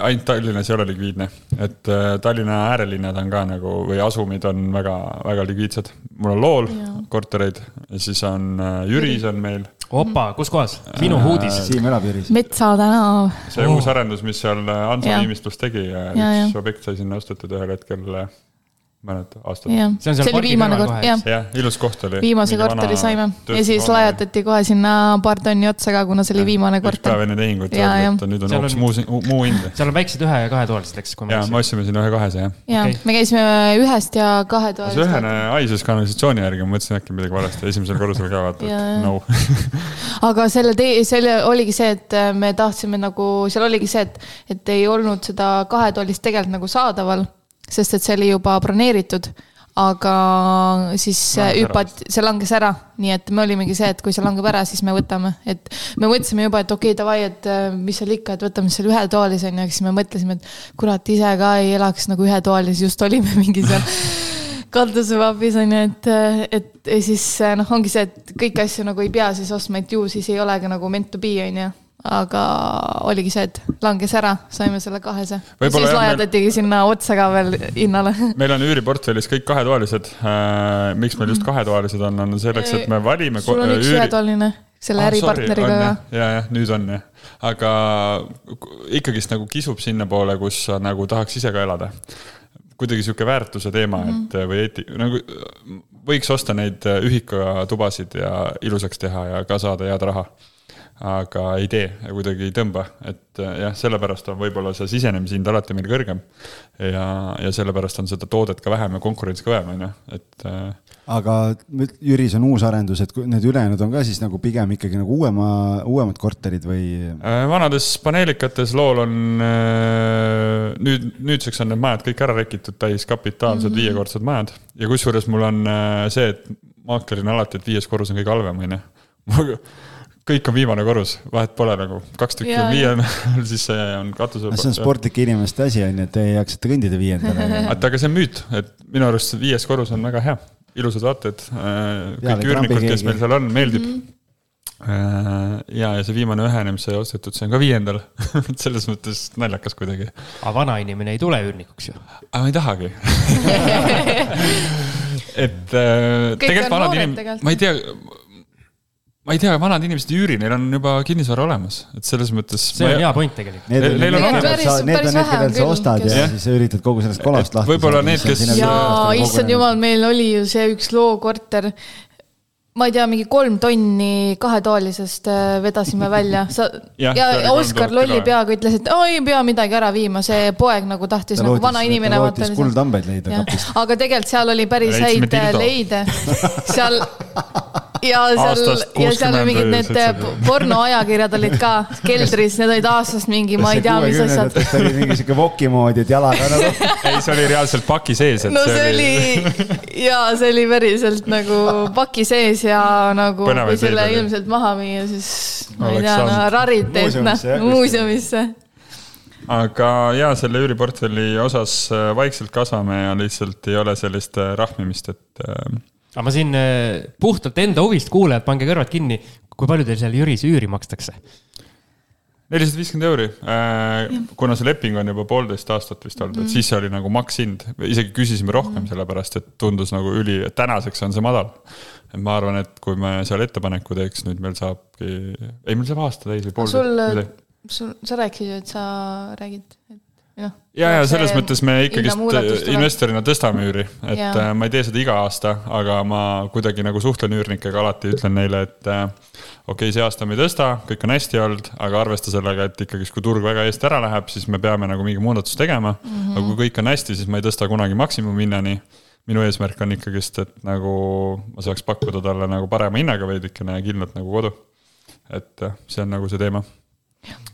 ainult Tallinnas ei ole likviidne, et äh, Tallinna äärelinnad on ka nagu või asumid on väga, väga likviidsed. mul on Lool ja. kortereid ja siis on Jüris on meil. opa, kus kohas? minu uudis. Siim elab Jüris. Metsa tänav. see oh. uus arendus, mis seal Hanso nimistlus tegi, üks objekt sai sinna ostetud ühel hetkel aastad. jah, See on seal see oli viimane kohe, jah jah, ilus koht oli. viimase korteri saime ja siis lajatati kohe sinna paar tonni otsa ka, kuna see oli viimane üks päev korter. enne tehingut et jah. nüüd on hoopis muu, muu hind. seal on väiksed ühe ja kahetoalised, eks, ja me ostsime sinna ühe kahese jah. ja Okei. me käisime ühest ja kahe see ühene haises kanalisatsiooni järgi, ma mõtlesin äkki midagi valesti, esimesel korrusel ka vaata, et no. aga selle tee, selle oligi see, et me tahtsime nagu, seal oligi see, et, et ei olnud seda kahetoalist tegelikult nagu saadaval, sest et see oli juba broneeritud aga siis hüpati, see langes ära, nii et me olimegi see, et kui see langeb ära, siis me võtame, et me mõtlesime juba, et okei okay,, davai, et äh, mis seal ikka, et võtame selle ühetoalise onju, aga siis me mõtlesime, et kurat, ise ka ei elaks nagu ühetoalises, just olime mingi seal kaldusevapis onju, et, et ja siis noh, ongi see, et kõiki asju nagu ei pea siis ostma, et ju siis ei olegi nagu meant to be onju. Aga oligi see, et langes ära, saime selle kahese. Siis jah, meil- lajatatigi sinna otsa ka veel hinnale. meil on üüriportfellis kõik kahetoalised. miks meil just kahetoalised on, on selleks, et me valime. sul on üks ühetoaline selle Ah, äripartneriga ka. ja, jah, nüüd on jah, aga ikkagist nagu kisub sinnapoole, kus sa nagu tahaks ise ka elada. kuidagi sihuke väärtuse teema, et või eeti-, nagu võiks osta neid ühikatubasid ja ilusaks teha ja ka saada head raha aga ei tee ja kuidagi ei tõmba, et äh, jah, sellepärast on võib-olla see sisenemishind alati meil kõrgem. ja, ja sellepärast on seda toodet ka vähem ja konkurents kõvem, on ju, et äh, aga Jüris on uus arendus, et need ülejäänud on ka siis nagu pigem ikkagi nagu uuema, uuemad korterid või? Äh, vanades paneelikates lool on äh, nüüd, nüüdseks on need majad kõik ära rekitud, täis kapitaalsed mm -hmm. viiekordsed majad ja kusjuures mul on äh, see, et maaklerina alati, et viies korrus on kõige halvem, on ju. kõik on viimane korrus, vahet pole nagu, kaks tükki on viiendal, siis see on katusel. see on sportlike inimeste asi on ju, et te jaksate kõndida viiendale. et aga see on müüt, et minu arust see viies korrus on väga hea, ilusad vaated. Peale kõik ei üürnikud, kes meil seal on, meeldib mm. -hmm. ja, ja see viimane ühe inimese ostetud, see on ka viiendal, selles mõttes naljakas kuidagi. aga vanainimene ei tule üürnikuks ju. aga ma ei tahagi et äh, tegelikult vanad inimesed, ma ei tea, ma ei tea, vanad inimesed ei üüri, neil on juba kinnisvara olemas, et selles mõttes. see on hea point tegelikult. Need on Neil need, on sa küll, ostad kes- ja siis üritad kogu sellest kolast lahti võib-olla need, kes- jaa, issand jumal, meil oli ju see üks lookorter. ma ei tea, mingi kolm tonni kahetoalisest äh, vedasime välja. sa ja, ja Oskar lolli peaga ütles, et oi, ei pea midagi ära viima, see poeg nagu tahtis ta nagu lootis vana, inimene. ta lootis kuldhambaid leida kapist. aga tegelikult seal oli päris häid äh, leide. seal ja seal ja seal 60 olid mingid need äh, 70. pornoajakirjad olid ka keldris, need olid aastast mingi, ma ei tea, mis asjad. ta oli mingi siuke voki moodi, et jalaga nagu. ei, see oli reaalselt paki sees, et no see oli ja see oli päriselt nagu paki sees ja nagu Põnevaid kui selle ilmselt maha müüa, siis ma ei tea, no rariteet noh muuseumisse, aga ja selle üüriportfelli osas äh, vaikselt kasvame ja lihtsalt ei ole sellist äh, rahmimist, et äh, aga ma siin äh, puhtalt enda huvist, kuulajad, pange kõrvad kinni. kui palju teil seal Jüris üüri makstakse? nelisada viiskümmend euri, kuna see leping on juba poolteist aastat vist olnud, et siis see oli nagu makshind, isegi küsisime rohkem, sellepärast et tundus nagu üli, tänaseks on see madal. et ma arvan, et kui me seal ettepaneku teeks, nüüd meil saabki, ei, meil saab aasta täis või pool. sul, sul, sa rääkisid ju, et sa räägid, et. ja, ja selles mõttes me ikkagist investorina tõstame üüri, et Jaa. äh, ma ei tee seda iga aasta, aga ma kuidagi nagu suhtlen üürnikega alati, ütlen neile, et äh, okei okay,, see aasta me ei tõsta, kõik on hästi olnud, aga arvesta sellega, et ikkagist, kui turg väga eest ära läheb, siis me peame nagu mingi muudatuse tegema mm. -hmm. aga kui kõik on hästi, siis ma ei tõsta kunagi maksimumhinnani. minu eesmärk on ikkagist, et nagu ma saaks pakkuda talle nagu parema hinnaga veidikene ja kindlalt nagu kodu. et äh, see on nagu see teema.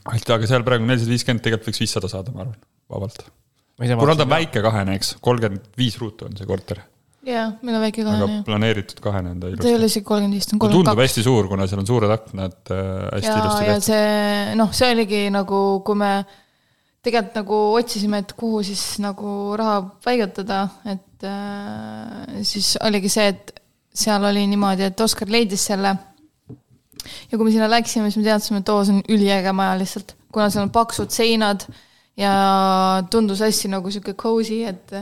aga seal praegu nelisada viiskümmend, tegelikult võiks viissada saada, ma arvan, vabalt kuna ta on väike kahene, eks, kolmkümmend viis ruutu on see korter, jaa, meil on väike aga kahene. planeeritud kahene on ta ta ei ilusti. ole isegi kolmkümmend viis, ta on kolmkümmend tundub kaks. hästi suur, kuna seal on suured aknad äh, hästi ja, ilusti tehtud. see noh, see oligi nagu, kui me tegelikult nagu otsisime, et kuhu siis nagu raha paigutada, et äh, siis oligi see, et seal oli niimoodi, et Oskar leidis selle. ja kui me sinna läksime, siis me teadsime, et oo, see on üliäge maja lihtsalt, kuna seal on paksud seinad ja tundus hästi nagu sihuke cozy, et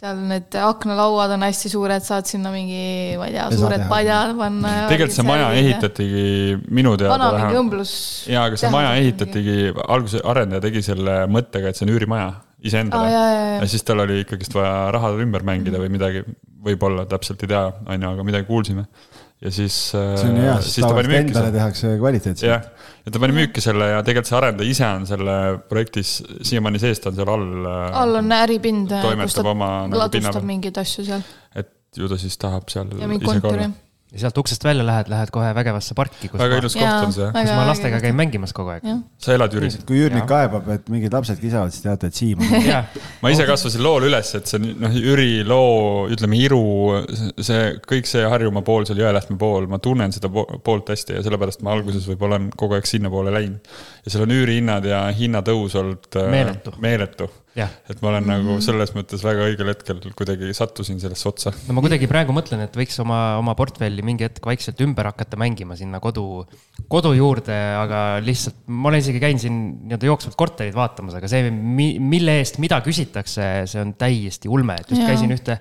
seal need aknalauad on hästi suured, saad sinna mingi, ma ei tea, suured padjad panna. tegelikult see maja. ehitati minu teada vana mingi õmblus. jaa, aga see maja ehitatigi, alguse arendaja tegi selle mõttega, et see on üürimaja. iseendale jaa. ja siis tal oli ikkagist vaja raha ümber mängida või midagi, võib-olla täpselt ei tea, on ju, aga midagi kuulsime. Ja siis. see on hea, sest tavaliselt endale selle... tehakse kvaliteetselt. jah, ja ta pani müüki selle ja tegelikult see arendaja ise on selle projektis siiamaani sees, ta on seal all. all on äripind, kus ta oma, nagu ladustab mingeid asju seal. et ju ta siis tahab seal. ja mingi kontori ja sealt uksest välja lähed, lähed kohe vägevasse parki. väga ilus koht on see. kus ma lastega käin mängimas kogu aeg. sa elad Jüris? kui üürnik kaebab, et mingid lapsed kisavad, siis teate, et Siim on ma ise kasvasin lool üles, et see noh, Jüri loo, ütleme Iru, see kõik see Harjumaa pool, seal Jõelähtme pool, ma tunnen seda poolt hästi ja sellepärast ma alguses võib-olla olen kogu aeg sinnapoole läinud. ja seal on üürihinnad ja hinnatõus olnud äh, meeletu, meeletu et ma olen mm -hmm. nagu selles mõttes väga õigel hetkel kuidagi sattusin sellesse otsa. no ma kuidagi praegu mõtlen, et võiks oma, oma portfelli mingi hetk vaikselt ümber hakata mängima sinna kodu, kodu juurde, aga lihtsalt ma olen isegi käinud siin nii-öelda jooksvalt korterid vaatamas, aga see, mille eest mida küsitakse, see on täiesti ulme, et just ja. käisin ühte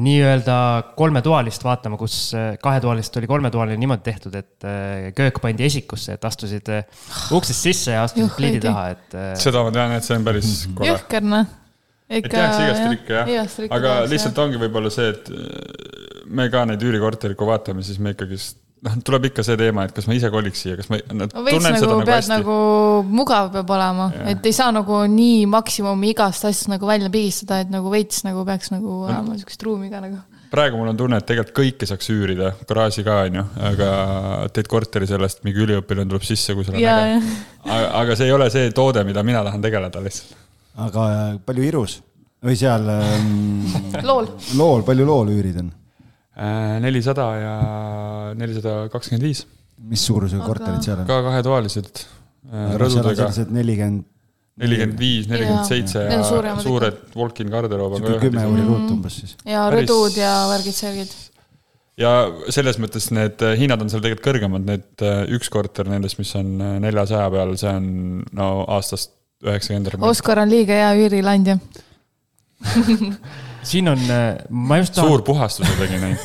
nii-öelda kolmetoalist vaatama, kus äh, kahetoalist oli kolmetoaline niimoodi tehtud, et äh, köök pandi esikusse, et astusid äh, uksest sisse ja astusid pliidi taha, et. seda ma tean, et see on päris kole. jõhker noh. et tehakse igast trikke jah, aga lihtsalt ongi võib-olla see, et me ka neid üürikorterid, kui vaatame, siis me ikkagist noh, tuleb ikka see teema, et kas ma ise koliks siia, kas ma no,. veits nagu, nagu pead hästi. nagu mugav peab olema, et ei saa nagu nii maksimumi igast asjast nagu välja pigistada, et nagu veits nagu peaks nagu no. olema sihukest ruumi ka nagu. praegu mul on tunne, et tegelikult kõike saaks üürida, garaaži ka on ju, aga teed korteri sellest, mingi üliõpilane tuleb sisse, kui sul on äge. aga, aga see ei ole see toode, mida mina tahan tegeleda lihtsalt. aga äh, palju Irus või seal ähm, lool, lool, palju lool üürid on? Äh, nelisada ja nelisada kakskümmend viis. mis suurusega korterid seal on? ka kahetoalised. Äh, rõdudega. nelikümmend. nelikümmend viis, nelikümmend seitse ja suured, suured walk-in garderoob. kümme euri ruut umbes siis. ja rõdud ja värgid-särgid ja selles mõttes need äh, hinnad on seal tegelikult kõrgemad, need üks korter nendest, mis on neljasaja peal, see on no aastast üheksakümmend. Oskar on liiga hea üürileandja siin on, äh, ma just tahan. suur puhastuse tegi neid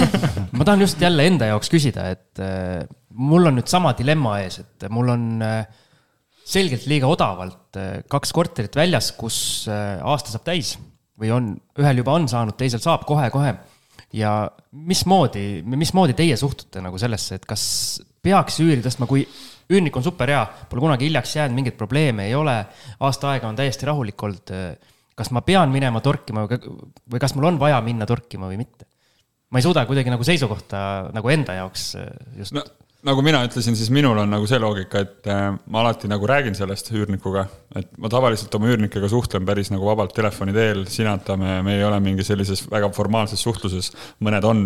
ma tahan just jälle enda jaoks küsida, et äh, mul on nüüd sama dilemma ees, et mul on äh, selgelt liiga odavalt kaks korterit väljas, kus aasta saab täis või on, ühel juba on saanud, teisel saab kohe-kohe. ja mismoodi, mismoodi teie suhtute nagu sellesse, et kas peaks üüri tõstma, kui üürnik on super hea, pole kunagi hiljaks jäänud, mingeid probleeme ei ole, aasta aega on täiesti rahulik olnud kas ma pean minema torkima või, kas mul on vaja minna torkima või mitte. ma ei suuda kuidagi nagu seisukohta nagu enda jaoks äh, just no nagu mina ütlesin, siis minul on nagu see loogika, et äh, ma alati nagu räägin sellest üürnikuga, et ma tavaliselt oma üürnikega suhtlen päris nagu vabalt telefoni teel, sinatame, me ei ole mingi sellises väga formaalses suhtluses, mõned on.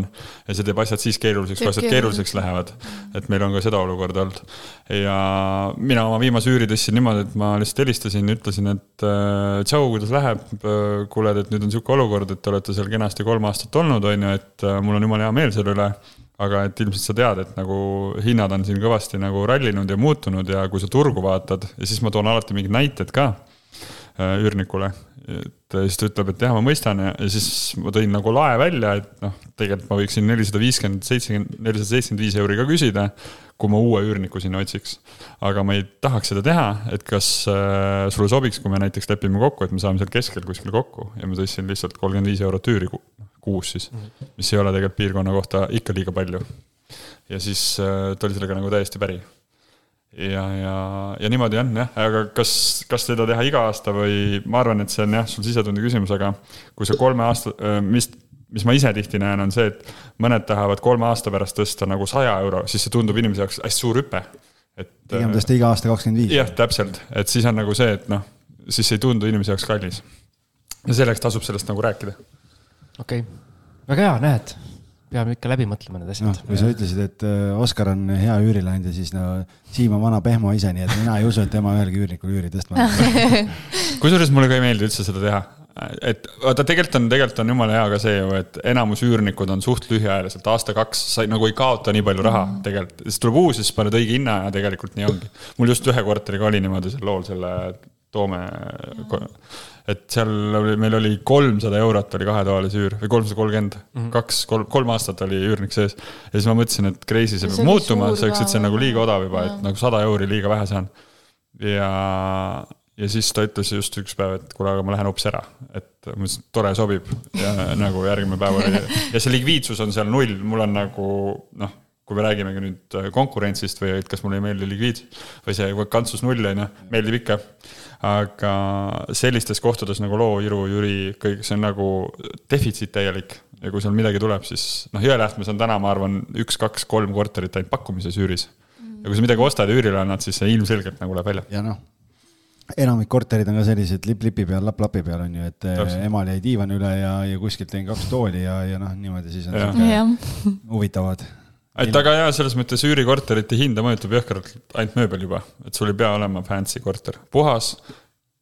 ja see teeb asjad siis keeruliseks, kui asjad keeruliseks lähevad. et meil on ka seda olukorda olnud. ja mina oma viimase üüri tõstsin niimoodi, et ma lihtsalt helistasin, ütlesin, et äh, tšau, kuidas läheb, kuule, et nüüd on sihuke olukord, et te olete seal kenasti kolm aastat olnud, on ju, et äh, mul on jumala hea meel selle üle aga et ilmselt sa tead, et nagu hinnad on siin kõvasti nagu rallinud ja muutunud ja kui sa turgu vaatad ja siis ma toon alati mingid näited ka äh, üürnikule. et siis ta ütleb, et jah, ma mõistan ja, ja siis ma tõin nagu lae välja, et noh, tegelikult ma võiksin nelisada viiskümmend, seitsekümmend, nelisada seitsekümmend viis euri ka küsida, kui ma uue üürniku sinna otsiks. aga ma ei tahaks seda teha, et kas äh, sulle sobiks, kui me näiteks lepime kokku, et me saame seal keskel kuskil kokku ja ma tõstsin lihtsalt kolmkümmend viis eurot üüri kuus siis, mis ei ole tegelikult piirkonna kohta ikka liiga palju. ja siis äh, ta oli sellega nagu täiesti päri. ja, ja, ja niimoodi on jah, aga kas, kas seda teha iga aasta või ma arvan, et see on jah, sul sisetunde küsimus, aga kui sa kolme aasta, äh, mis mis ma ise tihti näen, on see, et mõned tahavad kolme aasta pärast tõsta nagu saja euro, siis see tundub inimese jaoks hästi suur hüpe. et. pigem tõsta iga aasta kakskümmend viis. jah, täpselt, et siis on nagu see, et noh, siis ei tundu inimese jaoks kallis. ja selleks tasub sellest nagu rääkida okei okay., väga hea, näed, peame ikka läbi mõtlema need asjad no,. kui sa ütlesid, et äh, Oskar on hea üürileandja, siis no Siim on vana pehmo ise, nii et mina ei usu, et tema ühelgi üürnikul üüri tõstma kusjuures mulle ka ei meeldi üldse seda teha et vaata, tegelikult on, tegelikult on jumala hea ka see ju, et enamus üürnikud on suht lühiajaliselt, aasta-kaks, sa nagu ei kaota nii palju raha mm. tegelikult. siis tuleb uus, siis paned õige hinna ja tegelikult nii ongi. mul just ühe korteriga oli niimoodi sel lool selle Toome et seal oli, meil oli kolmsada eurot oli kahetoalise üür või kolmsada kolmkümmend, mhm. kaks, kolm, kolm aastat oli üürnik sees. ja siis ma mõtlesin, et crazy, see peab muutuma, selleks, et see on nagu liiga odav juba, et nagu sada euri liiga vähe saan. ja, ja siis ta ütles just üks päev, et kuule, aga ma lähen hoopis ära, et ma ütlesin, et tore, sobib ja nagu järgmine päev oli ja see likviidsus on seal null, mul on nagu noh, kui me räägimegi nüüd konkurentsist või et kas mulle ei meeldi likviidsus või see vakantsus null on ju, meeldib ikka. Aga sellistes kohtades nagu Loo, Iru, Jüri, kõik see on nagu defitsiit täielik ja kui seal midagi tuleb, siis noh, Jõelähtmes on täna, ma arvan, üks, kaks, kolm korterit ainult pakkumises üüris. ja kui sa midagi ostad ja üürile annad, siis see ilmselgelt nagu läheb välja. ja noh, enamik korterid on ka sellised lipp-lipi peal, lapp-lapi peal on ju, et Täpselt. emal jäi diivan üle ja, ja kuskilt tõin kaks tooli ja, ja noh, niimoodi siis on sihuke huvitavad. Et aga jaa, selles mõttes üürikorterite hinda mõjutab jõhkralt ainult mööbel juba, et sul ei pea olema fancy korter, puhas,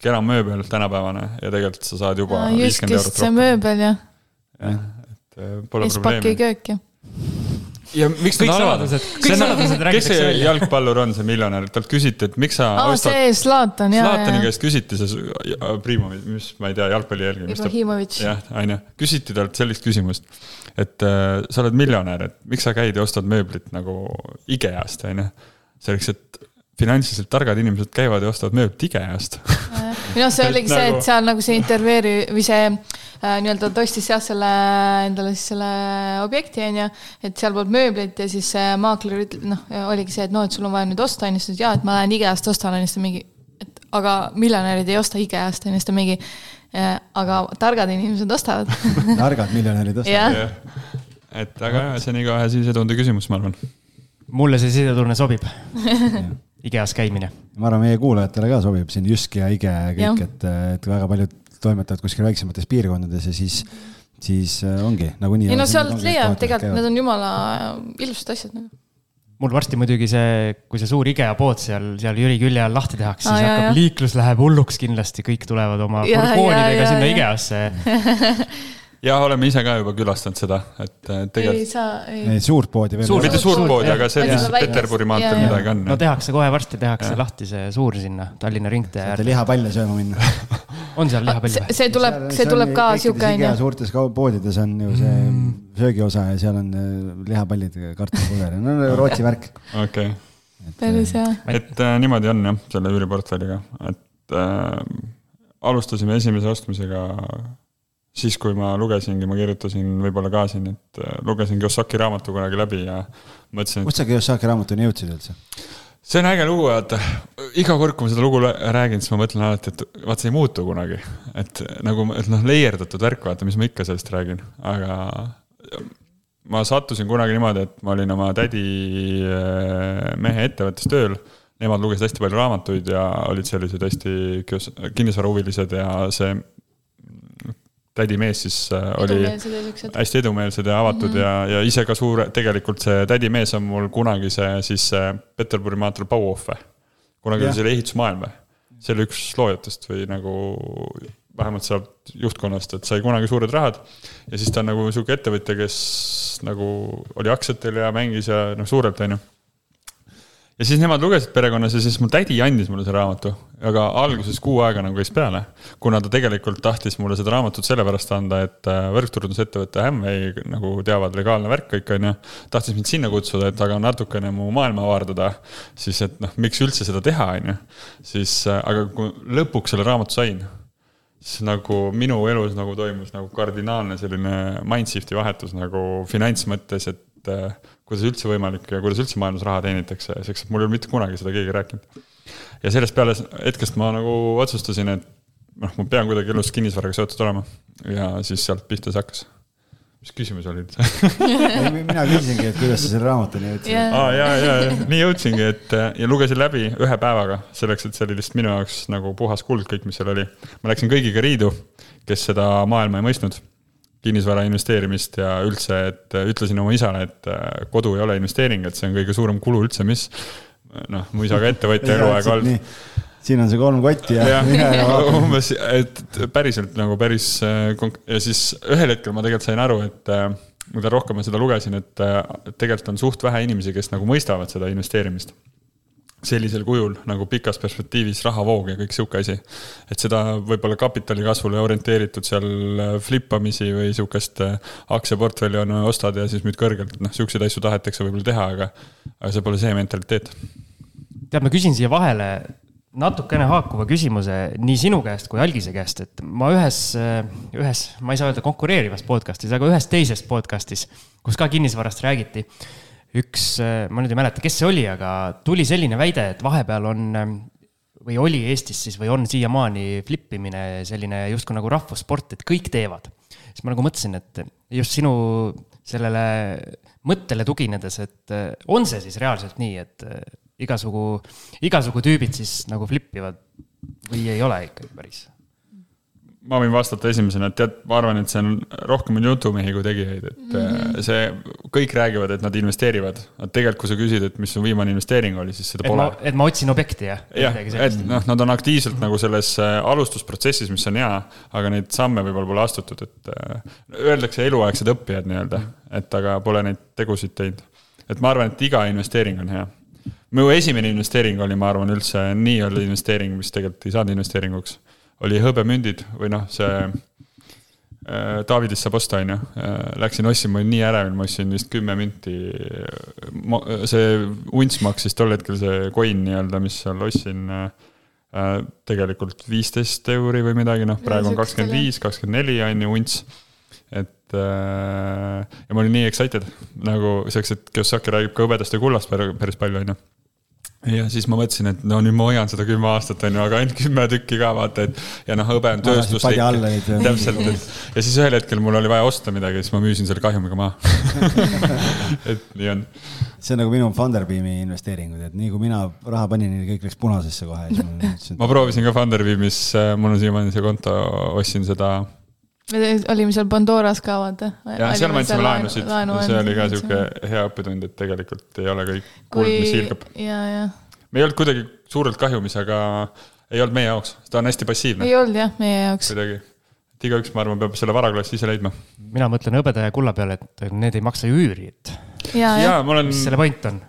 kena mööbel, tänapäevane ja tegelikult sa saad juba viiskümmend eurot rohkem. see mööbel jah. jah, et äh, pole probleemi. Espaki köök ju ja miks kõik saladused, kõik saladused räägitakse välja. kes see jalgpallur on, see miljonär, talt küsiti, et miks sa aa oh,, see Zlatan, jaa. Zlatani käest küsiti see Primovic, mis, ma ei tea, jalgpalli jälgi. Ibrahimovic. jah, on ju, küsiti talt sellist küsimust, et äh, sa oled miljonär, et miks sa käid ja ostad mööblit nagu IKEA-st, on ju. selleks, et finantsiliselt targad inimesed käivad ja ostavad mööblit IKEA-st minu arust see oligi see, et nagu- seal nagu see intervjueeri või see nii-öelda ta ostis jah, selle endale siis selle objekti on ju, et seal polnud mööblit ja siis maakler ütleb, noh, oligi see, et noh, et sul on vaja nüüd osta, on ju, siis jaa, et ma lähen IKEA-st ostan, on ju, siis ta mingi, et aga miljonärid ei osta IKEA-st, on ju, siis ta mingi, aga targad inimesed ostavad targad miljonärid ostavad. et aga jah, see on igaühe sisetunde küsimus, ma arvan. mulle see sisetunne sobib IKEA-s käimine. ma arvan, meie kuulajatele ka sobib siin Jysk ja IKEA ja kõik, et, et väga paljud toimetavad kuskil väiksemates piirkondades ja siis, siis äh, ongi nagunii. ei no sealt leiab, tegelikult need on jumala ilusad asjad nagu mul varsti muidugi see, kui see suur IKEA pood seal, seal Jüri külje all lahti tehakse, siis hakkab liiklus läheb hulluks kindlasti, kõik tulevad oma furgoonidega sinna IKEA-sse jah, oleme ise ka juba külastanud seda, et tegelikult. ei saa, ei. ei, suurt poodi veel. mitte suurt poodi, aga see, mis Peterburi maanteel midagi on. no tehakse kohe varsti tehakse ja. lahti see suur sinna Tallinna ringtee äärde. lihapalle sööma minna on seal lihapalle või? see tuleb, see tuleb ka sihuke on ju. suurtes poodides on ju see mm. söögiosa ja seal on äh, lihapallid, kartulipuder, no Rootsi värk. okei. päris hea. et äh, niimoodi on jah, selle üüriportfelliga, et äh, alustasime esimese ostmisega siis, kui ma lugesingi, ma kirjutasin võib-olla ka siin, et äh, lugesin Kiyosaki raamatu kunagi läbi ja mõtlesin. kust sa Kiyosaki raamatuni jõudsid üldse? see on äge lugu, vaata. iga kord, kui ma seda lugu räägin, siis ma mõtlen alati, et vaat see ei muutu kunagi. et nagu, et noh, leierdatud värk, vaata, mis ma ikka sellest räägin, aga ma sattusin kunagi niimoodi, et ma olin oma tädi äh, mehe ettevõttes tööl nemad lugesid hästi palju raamatuid ja olid sellised hästi kinnisvarahuvilised ja see tädimees siis äh, oli hästi edumeelsed ja avatud mm -hmm. ja, ja ise ka suur, tegelikult see tädimees on mul kunagise siis äh, Peterburi maanteel Bauhofe. kunagi oli selle ehitusmaailm või? see oli üks loojatest või nagu vähemalt sealt juhtkonnast, et sai kunagi suured rahad. ja siis ta on nagu sihuke ettevõtja, kes nagu oli aktsiatel ja mängis ja noh, suurelt on ju ja siis nemad lugesid perekonnas ja siis mu tädi andis mulle selle raamatu, aga alguses kuu aega nagu käis peale. kuna ta tegelikult tahtis mulle seda raamatut sellepärast anda, et äh, võrgturundusettevõte Amway nagu teavad, legaalne värk kõik on ju. tahtis mind sinna kutsuda, et aga natukene mu maailma avardada. siis, et noh, miks üldse seda teha, on ju. siis, äh, aga kui lõpuks selle raamatu sain, siis nagu minu elus nagu toimus nagu kardinaalne selline mind shift'i vahetus nagu finantsmõttes, et äh, kuidas üldse võimalik ja kuidas üldse maailmas raha teenitakse, sest mul ei ole mitte kunagi seda keegi rääkinud. ja sellest peale hetkest ma nagu otsustasin, et noh, ma pean kuidagi elus kinnisvaraga seotud olema ja siis sealt pihta see hakkas. mis küsimus oli üldse mina küsisingi, et kuidas sa selle raamatuni jõudsid yeah.. aa ja, ja, ja nii jõudsingi, et ja lugesin läbi ühe päevaga, selleks, et see oli lihtsalt minu jaoks nagu puhas kuld, kõik, mis seal oli. ma läksin kõigiga riidu, kes seda maailma ei mõistnud kinnisvara investeerimist ja üldse, et ütlesin oma isale, et äh, kodu ei ole investeering, et see on kõige suurem kulu üldse, mis noh, mu isa ka ettevõtja eluaeg olnud. siin on see kolm kotti ja, ja. umbes, et päriselt nagu päris äh, ja siis ühel hetkel ma tegelikult sain aru, et äh, mida rohkem ma seda lugesin, et tegelikult on suht vähe inimesi, kes nagu mõistavad seda investeerimist sellisel kujul nagu pikas perspektiivis rahavoog ja kõik sihuke asi. et seda võib-olla kapitali kasvule orienteeritud seal äh, flippamisi või sihukest äh, aktsiaportfelli on, ostad ja siis müüd kõrgelt, noh, sihukeseid asju tahetakse võib-olla teha, aga, aga see pole see mentaliteet. tead, ma küsin siia vahele, natukene haakuva küsimuse nii sinu käest kui Algise käest, et ma ühes, ühes, ma ei saa öelda konkureerivas podcast'is, aga ühes teises podcast'is, kus ka kinnisvarast räägiti. Üks, ma nüüd ei mäleta, kes see oli, aga tuli selline väide, et vahepeal on või oli Eestis siis või on siiamaani flippimine selline justkui nagu rahvussport, et kõik teevad. siis ma nagu mõtlesin, et just sinu sellele mõttele tuginedes, et on see siis reaalselt nii, et igasugu, igasugu tüübid siis nagu flip ivad või ei ole ikkagi päris? Ma võin vastata esimesena, et tead, ma arvan, et see on rohkem on jutumehi kui tegijaid, et mm -hmm. see, kõik räägivad, et nad investeerivad. aga tegelikult, kui sa küsid, et mis su viimane investeering oli, siis seda et pole. et ma otsin objekti, jah? jah, et noh, nad on aktiivselt nagu selles äh, alustusprotsessis, mis on hea, aga neid samme võib-olla pole astutud, et äh, öeldakse eluaegsed õppijad nii-öelda, et aga pole neid tegusid teinud. et ma arvan, et iga investeering on hea mu esimene investeering oli, ma arvan, üldse nii-öelda investeering, mis tegelikult ei saanud investeeringuks, oli hõbemündid või noh, see äh, Davidist saab osta, on ju. Äh, läksin ostsin, ma olin nii ärevil, ma ostsin vist kümme münti. see unts maksis tol hetkel see coin nii-öelda, mis seal ostsin äh, tegelikult viisteist euri või midagi, noh, praegu on kakskümmend viis, kakskümmend neli on ju unts. et ja ma olin nii excited nagu selleks, et Kiyosaki räägib ka hõbedast ja kullast päris palju, on ju ja siis ma mõtlesin, et no nüüd ma hoian seda kümme aastat, on ju, aga ainult kümme tükki ka vaata, et ja noh, hõbe on tööstuslik. täpselt, et ja siis ühel hetkel mul oli vaja osta midagi, siis ma müüsin selle kahjumiga maha et nii on. see on nagu minu Funderbeami investeeringud, et nii kui mina raha panin, kõik läks punasesse kohe. ma proovisin ka Funderbeamis, äh, mul on siiamaani see konto, ostsin seda me olime seal Pandoras ka vaata. jah, seal me andsime laenusid laenu, see oli ka sihuke hea õppetund, et tegelikult ei ole kõik kuld, mis hiilgab. ja, ja. me ei olnud kuidagi suurelt kahjumis, aga ei olnud meie jaoks, ta on hästi passiivne. ei olnud jah, meie jaoks. kuidagi, et igaüks, ma arvan, peab selle varaklassi ise leidma. mina mõtlen hõbeda ja kulla peale, et need ei maksa ju üüri, et. ja, ja. Olen... mis selle point on?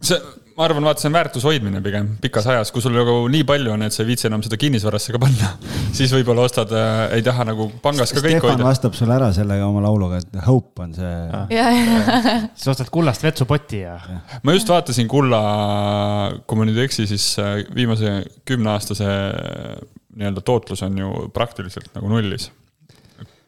See, ma arvan, vaata, see on väärtuse hoidmine pigem pikas ajas, kui sul nagu nii palju on, et sa ei viitsi enam seda kinnisvarasse ka panna, siis võib-olla ostad äh,, ei taha nagu pangas ka kõik Stefan hoida. vastab sulle ära sellega oma lauluga, et hope on see. siis ostad kullast vetsupoti ja, ja.. ma just vaatasin kulla, kui ma nüüd ei eksi, siis äh, viimase kümneaastase nii-öelda tootlus on ju praktiliselt nagu nullis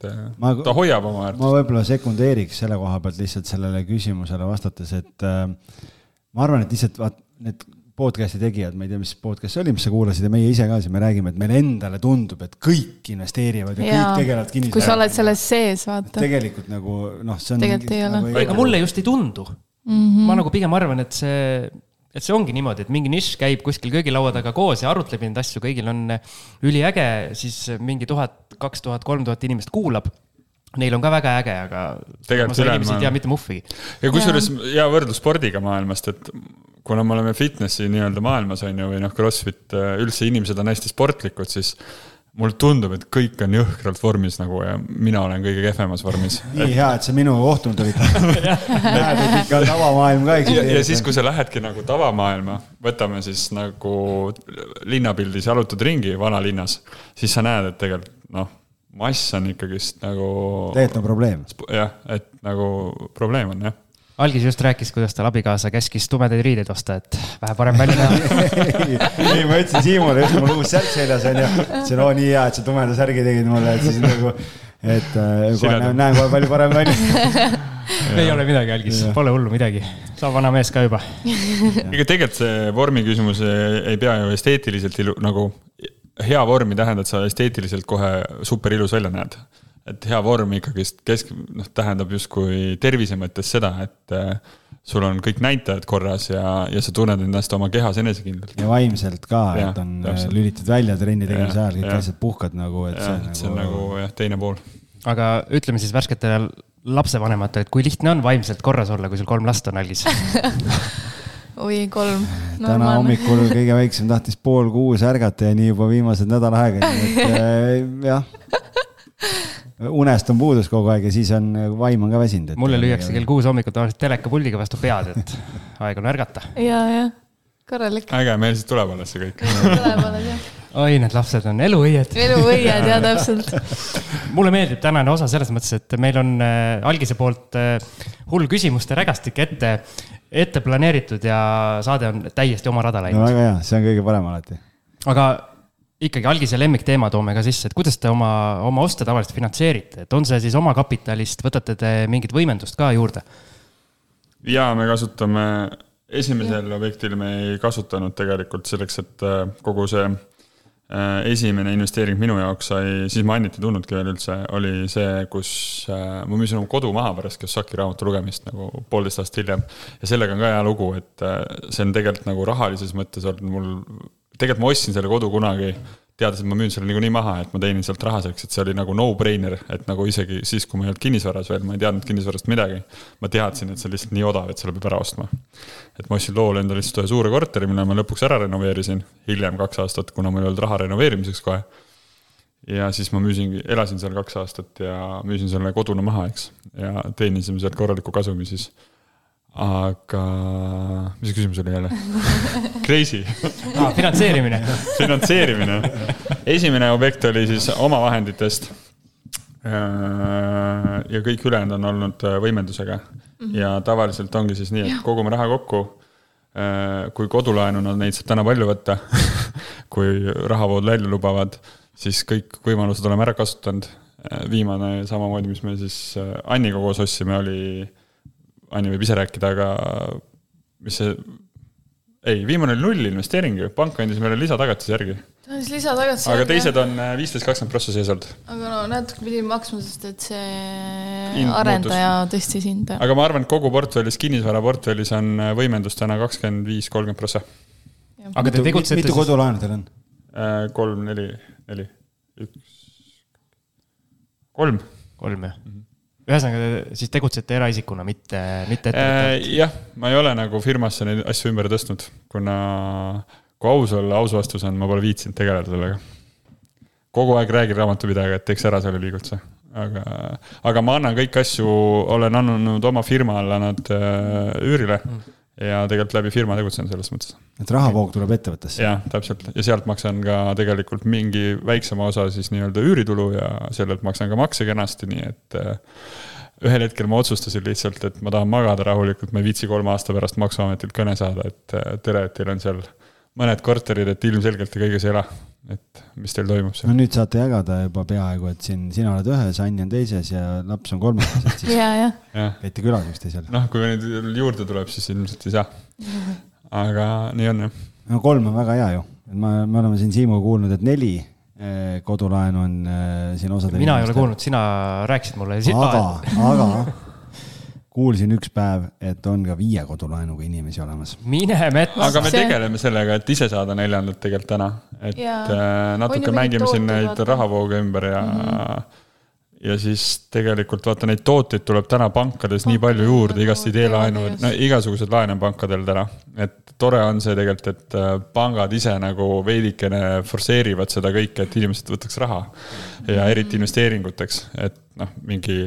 äh, ma, ta hoiab oma väärtust. ma võib-olla sekundeeriks selle koha pealt lihtsalt sellele küsimusele vastates, et äh, ma arvan, et lihtsalt vaat need podcast'i tegijad, ma ei tea, mis podcast see oli, mis sa kuulasid ja meie ise ka siin, me räägime, et meile endale tundub, et kõik investeerivad ja, ja kõik tegelevad kinnisvaraga. kui sa oled selles sees, vaata. tegelikult nagu noh, see on. tegelikult ei ole. Nagu ega mulle just ei tundu mm. -hmm. ma nagu pigem arvan, et see, et see ongi niimoodi, et mingi nišš käib kuskil köögilaua taga koos ja arutleb neid asju, kõigil on üliäge, siis mingi tuhat, kaks tuhat, kolm tuhat inimest kuulab Neil on ka väga äge, aga tegelikult inimesed ei tea mitte muhvigi. ja kusjuures hea võrdlus spordiga maailmast, et kuna me oleme fitnessi nii-öelda maailmas on ju, või noh, Crossfit, äh, üldse inimesed on hästi sportlikud, siis mulle tundub, et kõik on jõhkralt vormis nagu ja mina olen kõige kehvemas vormis. nii et... hea, et sa minuga kohtunud olid näed, et ikka tavamaailm ka eksisteerib. ja siis, kui sa lähedki nagu tavamaailma, võtame siis nagu linnapildis jalutad ringi vanalinnas, siis sa näed, et tegelikult noh mass on ikkagist nagu. tegelikult on probleem. jah, et nagu probleem on jah algis just rääkis, kuidas tal abikaasa käskis tumedaid riideid osta, et vähe parem välja näha ei, ma ütlesin Siimule just, mul uus särk seljas on ju, ütlesin, oo nii hea, et sa tumeda särgi tegid mulle, et siis nagu, et äh, kohe näen, näen kohe palju parem välja ei ole midagi, Algis, pole hullu midagi, sa vana mees ka juba. ega tegelikult see vormi küsimus ei pea ju esteetiliselt ilu, nagu hea vorm ei tähenda, et sa esteetiliselt kohe super ilus välja näed. et hea vorm ikkagist kesk, noh, tähendab justkui tervise mõttes seda, et äh, sul on kõik näitajad korras ja, ja sa tunned ennast oma kehas enesekindlalt. ja vaimselt ka, et on äh, täpselt. lülitad välja trenni tegemise ajal, kõik asjad puhkad nagu, et ja, see, see on nagu, nagu jah, teine pool. aga ütleme siis värsketele lapsevanematele, et kui lihtne on vaimselt korras olla, kui sul kolm last on algis oi, kolm. täna hommikul kõige väiksem tahtis pool kuus ärgata ja nii juba viimased nädal aega, nii et äh, jah. unest on puudus kogu aeg ja siis on, vaim on ka väsinud. mulle lüüakse kell kuus hommikul tavaliselt telekapuldiga vastu pead, et aeg on ärgata. ja, ja, korralik. äge, meil siis tuleb alles see kõik. tuleb alles jah oi, need lapsed on eluõied. eluõied, jaa, täpselt. mulle meeldib tänane osa selles mõttes, et meil on äh, algise poolt äh, hull küsimuste rägastik ette, ette planeeritud ja saade on täiesti oma rada läinud no,. väga hea, see on kõige parem alati. aga ikkagi algise lemmikteema toome ka sisse, et kuidas te oma, oma oste tavaliselt finantseerite, et on see siis omakapitalist, võtate te mingit võimendust ka juurde? ja me kasutame, esimesel ja. objektil me ei kasutanud tegelikult selleks, et äh, kogu see esimene investeering minu jaoks sai, siis ma Annit ei tundnudki veel üldse, oli see, kus äh, ma müüsin oma kodu maha pärast Kiyosaki raamatu lugemist nagu poolteist aastat hiljem. ja sellega on ka hea lugu, et see on tegelikult nagu rahalises mõttes olnud mul tegelikult ma ostsin selle kodu kunagi, teades, et ma müün selle niikuinii maha, et ma teenin sealt raha selleks, et see oli nagu no-brainer, et nagu isegi siis, kui ma ei olnud kinnisvaras veel, ma ei teadnud kinnisvarast midagi. ma teadsin, et see on lihtsalt nii odav, et selle peab ära ostma. et ma ostsin loole endale lihtsalt ühe suure korteri, mille ma lõpuks ära renoveerisin, hiljem kaks aastat, kuna mul ei olnud raha renoveerimiseks kohe. ja siis ma müüsingi, elasin seal kaks aastat ja müüsin selle koduna maha, eks, ja teenisime sealt korraliku kasumi siis aga mis see küsimus oli jälle? Crazy ah,. finantseerimine finantseerimine. esimene objekt oli siis omavahenditest. ja kõik ülejäänud on olnud äh, võimendusega mm. -hmm. ja tavaliselt ongi siis nii, et kogume raha kokku. Äh, kui kodulaenuna neid saab täna palju võtta kui rahavood välja lubavad, siis kõik võimalused oleme ära kasutanud. Äh, viimane samamoodi, mis me siis Anniga koos ostsime, oli Anni võib ise rääkida, aga mis see, ei, viimane oli null investeering ju, pank andis meile lisatagatise järgi. ta andis lisatagatise järgi. aga teised on äh, viisteist, kakskümmend prossa sees olnud. aga no natuke pidi maksma, sest et see Hind arendaja muutus. tõstis hinda. aga ma arvan, et kogu portfellis, kinnisvaraportfellis on äh, võimendus täna kakskümmend viis, kolmkümmend prossa. aga te tegutsete mitu kodulaenu teil on? Äh, kolm, neli, neli, üks, kolm. kolm, jah mm -hmm ühesõnaga, siis tegutsete eraisikuna, mitte, mitte äh,? jah, ma ei ole nagu firmasse neid asju ümber tõstnud, kuna kui aus olla, aus vastus on, ma pole viitsinud tegeleda sellega. kogu aeg räägin raamatupidajaga, et teeks ära selle liigutuse, aga, aga ma annan kõiki asju, olen andnud oma firma alla nad äh, üürile mm. ja tegelikult läbi firma tegutsen selles mõttes. Et rahavoog tuleb ettevõttesse? jah, täpselt ja sealt maksan ka tegelikult mingi väiksema osa siis nii-öelda üüritulu ja sellelt maksan ka makse kenasti, nii et äh, ühel hetkel ma otsustasin lihtsalt, et ma tahan magada rahulikult, ma ei viitsi kolme aasta pärast Maksuametilt kõne saada, et äh, tere, et teil on seal mõned korterid, et ilmselgelt te kõiges ei ela. et mis teil toimub seal? no nüüd saate jagada juba peaaegu, et siin sina oled ühes, Anni on teises ja laps on kolmandas, et siis ja, ja. käite külas üksteisel. noh, kui neid juurde tuleb, siis ilmselt ei saa. aga nii on jah. no kolm on väga hea ju, et ma, me oleme siin Siimuga kuulnud, et neli Eh, kodulaen on eh, siin osadel. mina ei ole kuulnud, sina rääkisid mulle. aga, aga kuulsin üks päev, et on ka viie kodulaenuga inimesi olemas. mine metsa. aga me tegeleme sellega, et ise saada neljandat tegelikult täna, et ja. Äh, natuke mängime siin neid rahavooge ümber ja mm. -hmm ja siis tegelikult vaata, neid tooteid tuleb täna pankades nii palju juurde, igast ideelaenu, no igasuguseid laene on pankadel täna. et tore on see tegelikult, et äh, pangad ise nagu veidikene forsseerivad seda kõike, et inimesed võtaks raha. ja eriti investeeringuteks, et noh, mingi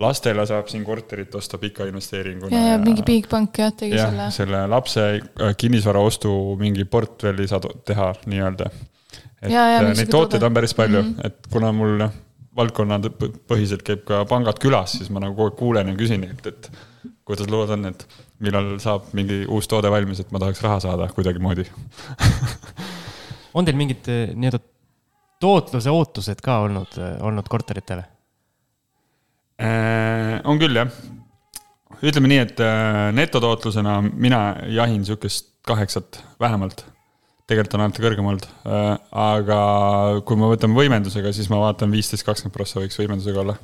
lastele saab siin korterit osta pika investeeringuna. ja, ja mingi Bigbank jah, tegi ja, selle. selle lapse äh, kinnisvara ostu mingi portfelli saad teha nii-öelda. et ja, ja, äh, neid tooteid on päris palju mm, -hmm. et kuna mul noh valdkonnapõhiselt käib ka pangad külas, siis ma nagu kogu aeg kuulen ja küsin neilt, et kuidas lood on, et millal saab mingi uus toode valmis, et ma tahaks raha saada kuidagimoodi on teil mingid eh, nii-öelda tootluse ootused ka olnud, eh, olnud korteritele äh,? on küll, jah. ütleme nii, et äh, netotootlusena mina jahin sihukest kaheksat vähemalt tegelikult on alati kõrgem olnud. Äh, aga kui me võtame võimendusega, siis ma vaatan viisteist, kakskümmend prossa võiks võimendusega olla.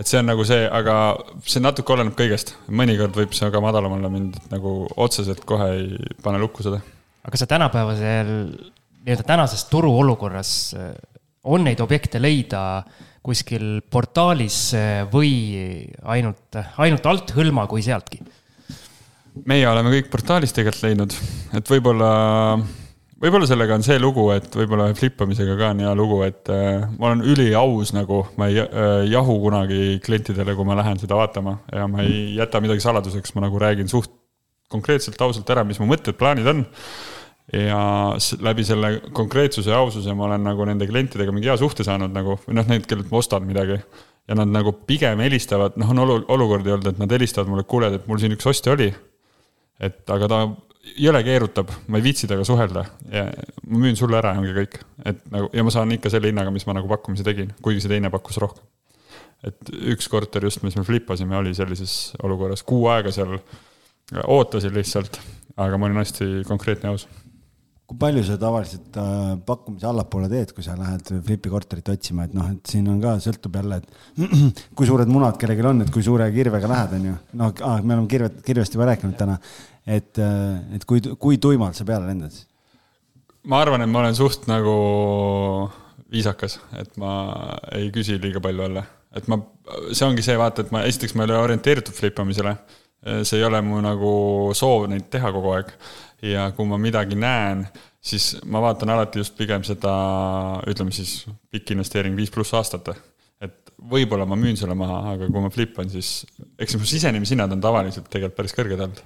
et see on nagu see, aga see natuke oleneb kõigest, mõnikord võib see ka madalam olla, mind nagu otseselt kohe ei pane lukku seda. aga sa tänapäevasel, nii-öelda tänases turuolukorras äh, on neid objekte leida kuskil portaalis äh, või ainult, ainult alt hõlma kui sealtki? Meie oleme kõik portaalis tegelikult leidnud, et võib-olla, võib-olla sellega on see lugu, et võib-olla flippamisega ka on hea lugu, et äh, ma olen üliaus nagu, ma ei äh, jahu kunagi klientidele, kui ma lähen seda vaatama ja ma ei jäta midagi saladuseks, ma nagu räägin suht konkreetselt, ausalt ära, mis mu mõtted, plaanid on ja läbi selle konkreetsuse ja aususe ma olen nagu nende klientidega mingi hea suhte saanud nagu, või noh, need, kellelt ma ostan midagi. ja nad nagu pigem helistavad, noh, on olu-, olukordi olnud, et nad helistavad mulle, kuule, et mul siin üks ostja oli et aga ta jõle keerutab, ma ei viitsi temaga suhelda. Ja ma müün sulle ära ja ongi kõik, et nagu ja ma saan ikka selle hinnaga, mis ma nagu pakkumise tegin, kuigi see teine pakkus rohkem. et üks korter just, mis me flipasime, oli sellises olukorras, kuu aega seal ootasin lihtsalt, aga ma olin hästi konkreetne ja aus. Kui palju sa tavaliselt äh, pakkumise allapoole teed, kui sa lähed flipi korterit otsima, et noh, et siin on ka, sõltub jälle, et kui suured munad kellelgi on, et kui suure kirvega lähed, on ju. noh me oleme kirvet, kirvest juba rääkinud täna, et, äh, et kui, kui tuimalt sa peale lendad? ma arvan, et ma olen suht nagu viisakas, et ma ei küsi liiga palju jälle, et ma, see ongi see, vaata, et ma esiteks ma ei ole orienteeritud flipamisele. see ei ole mu nagu soov neid teha kogu aeg ja kui ma midagi näen, siis ma vaatan alati just pigem seda, ütleme siis pikk investeering viis pluss aastat. et võib-olla ma müün selle maha, aga kui ma flipan, siis eks mu sisenemishinnad on tavaliselt tegelikult päris kõrged olnud.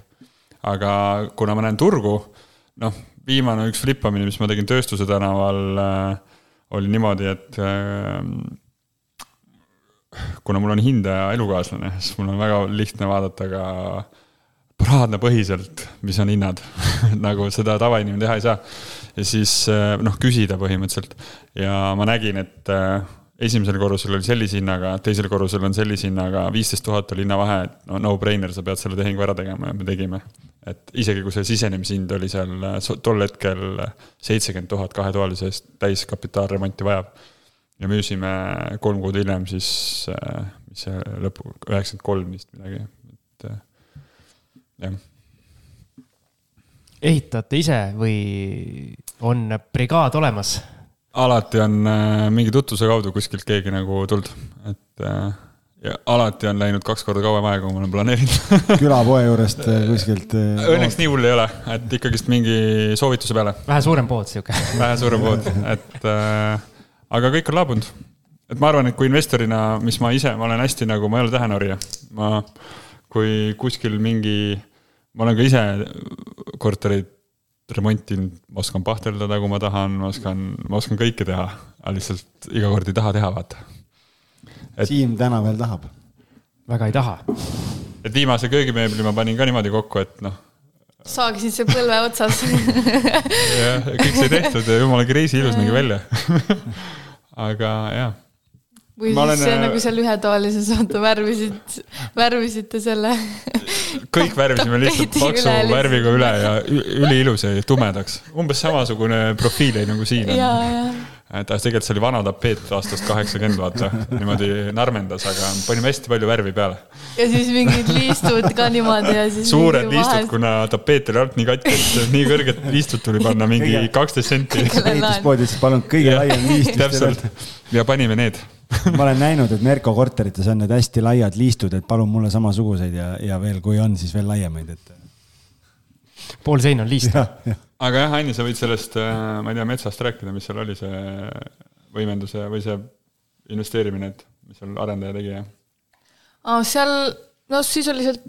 Aga kuna ma näen turgu, noh, viimane üks flipamine, mis ma tegin Tööstuse tänaval äh,, oli niimoodi, et äh, kuna mul on hindaja elukaaslane, siis mul on väga lihtne vaadata ka paraadnapõhiselt, mis on hinnad nagu seda tavainimene teha ei saa. ja siis äh, noh, küsida põhimõtteliselt ja ma nägin, et äh, esimesel korrusel oli sellise hinnaga, teisel korrusel on sellise hinnaga, viisteist tuhat oli hinnavahe, et no no-brainer, sa pead selle tehingu ära tegema ja me tegime. et isegi kui see sisenemishind oli seal äh, tol hetkel seitsekümmend tuhat kahetoalise eest täiskapitaalremonti vajab. ja müüsime kolm kuud hiljem siis, mis see lõpu, üheksakümmend kolm vist midagi, et jah. ehitate ise või on brigaad olemas? Alati on äh, mingi tutvuse kaudu kuskilt keegi nagu tulnud, et äh, ja alati on läinud kaks korda kauem aega, kui ma olen planeerinud külapoe juurest äh, kuskilt. Õnneks nii hull ei ole, et ikkagist mingi soovituse peale. vähe suurem pood sihuke vähe suurem pood, et aga kõik on laabunud. et ma arvan, et kui investorina, mis ma ise, ma olen hästi nagu, ma ei ole tähenorija, ma kui kuskil mingi, ma olen ka ise korterit remontinud, ma oskan pahteldada, kui ma tahan, ma oskan, ma oskan kõike teha, aga lihtsalt iga kord ei taha teha, vaata et.... Siim täna veel tahab. väga ei taha. et viimase köögimeebli ma panin ka niimoodi kokku, et noh. saagisid see põlve otsas jah, kõik sai tehtud ja jumala kreisi ilus nägi välja aga jah või ma siis olen, see, nagu seal ühetoalises, vaata värvisid, värvisite selle kõik värvisime lihtsalt paksu üle, värviga üle ja üliilus jäi tumedaks. umbes samasugune profiil jäi nagu siin on. et tegelikult see oli vana tapeet aastast kaheksakümmend, vaata, niimoodi narmendas, aga panime hästi palju värvi peale. ja siis mingid liistud ka niimoodi ja siis. suured liistud vahes..., kuna tapeet oli alt nii katki, et nii kõrged liistud tuli panna mingi kaksteist senti. ehituspood ütles, palun kõige laiem liist. täpselt ja panime need ma olen näinud, et Merko korterites on need hästi laiad liistud, et palun mulle samasuguseid ja, ja veel, kui on, siis veel laiemaid, et. pool sein on liist. aga jah, Anni, sa võid sellest, äh, ma ei tea, metsast rääkida, mis seal oli see võimenduse või see investeerimine, et mis seal arendaja tegi ja? seal, no sisuliselt,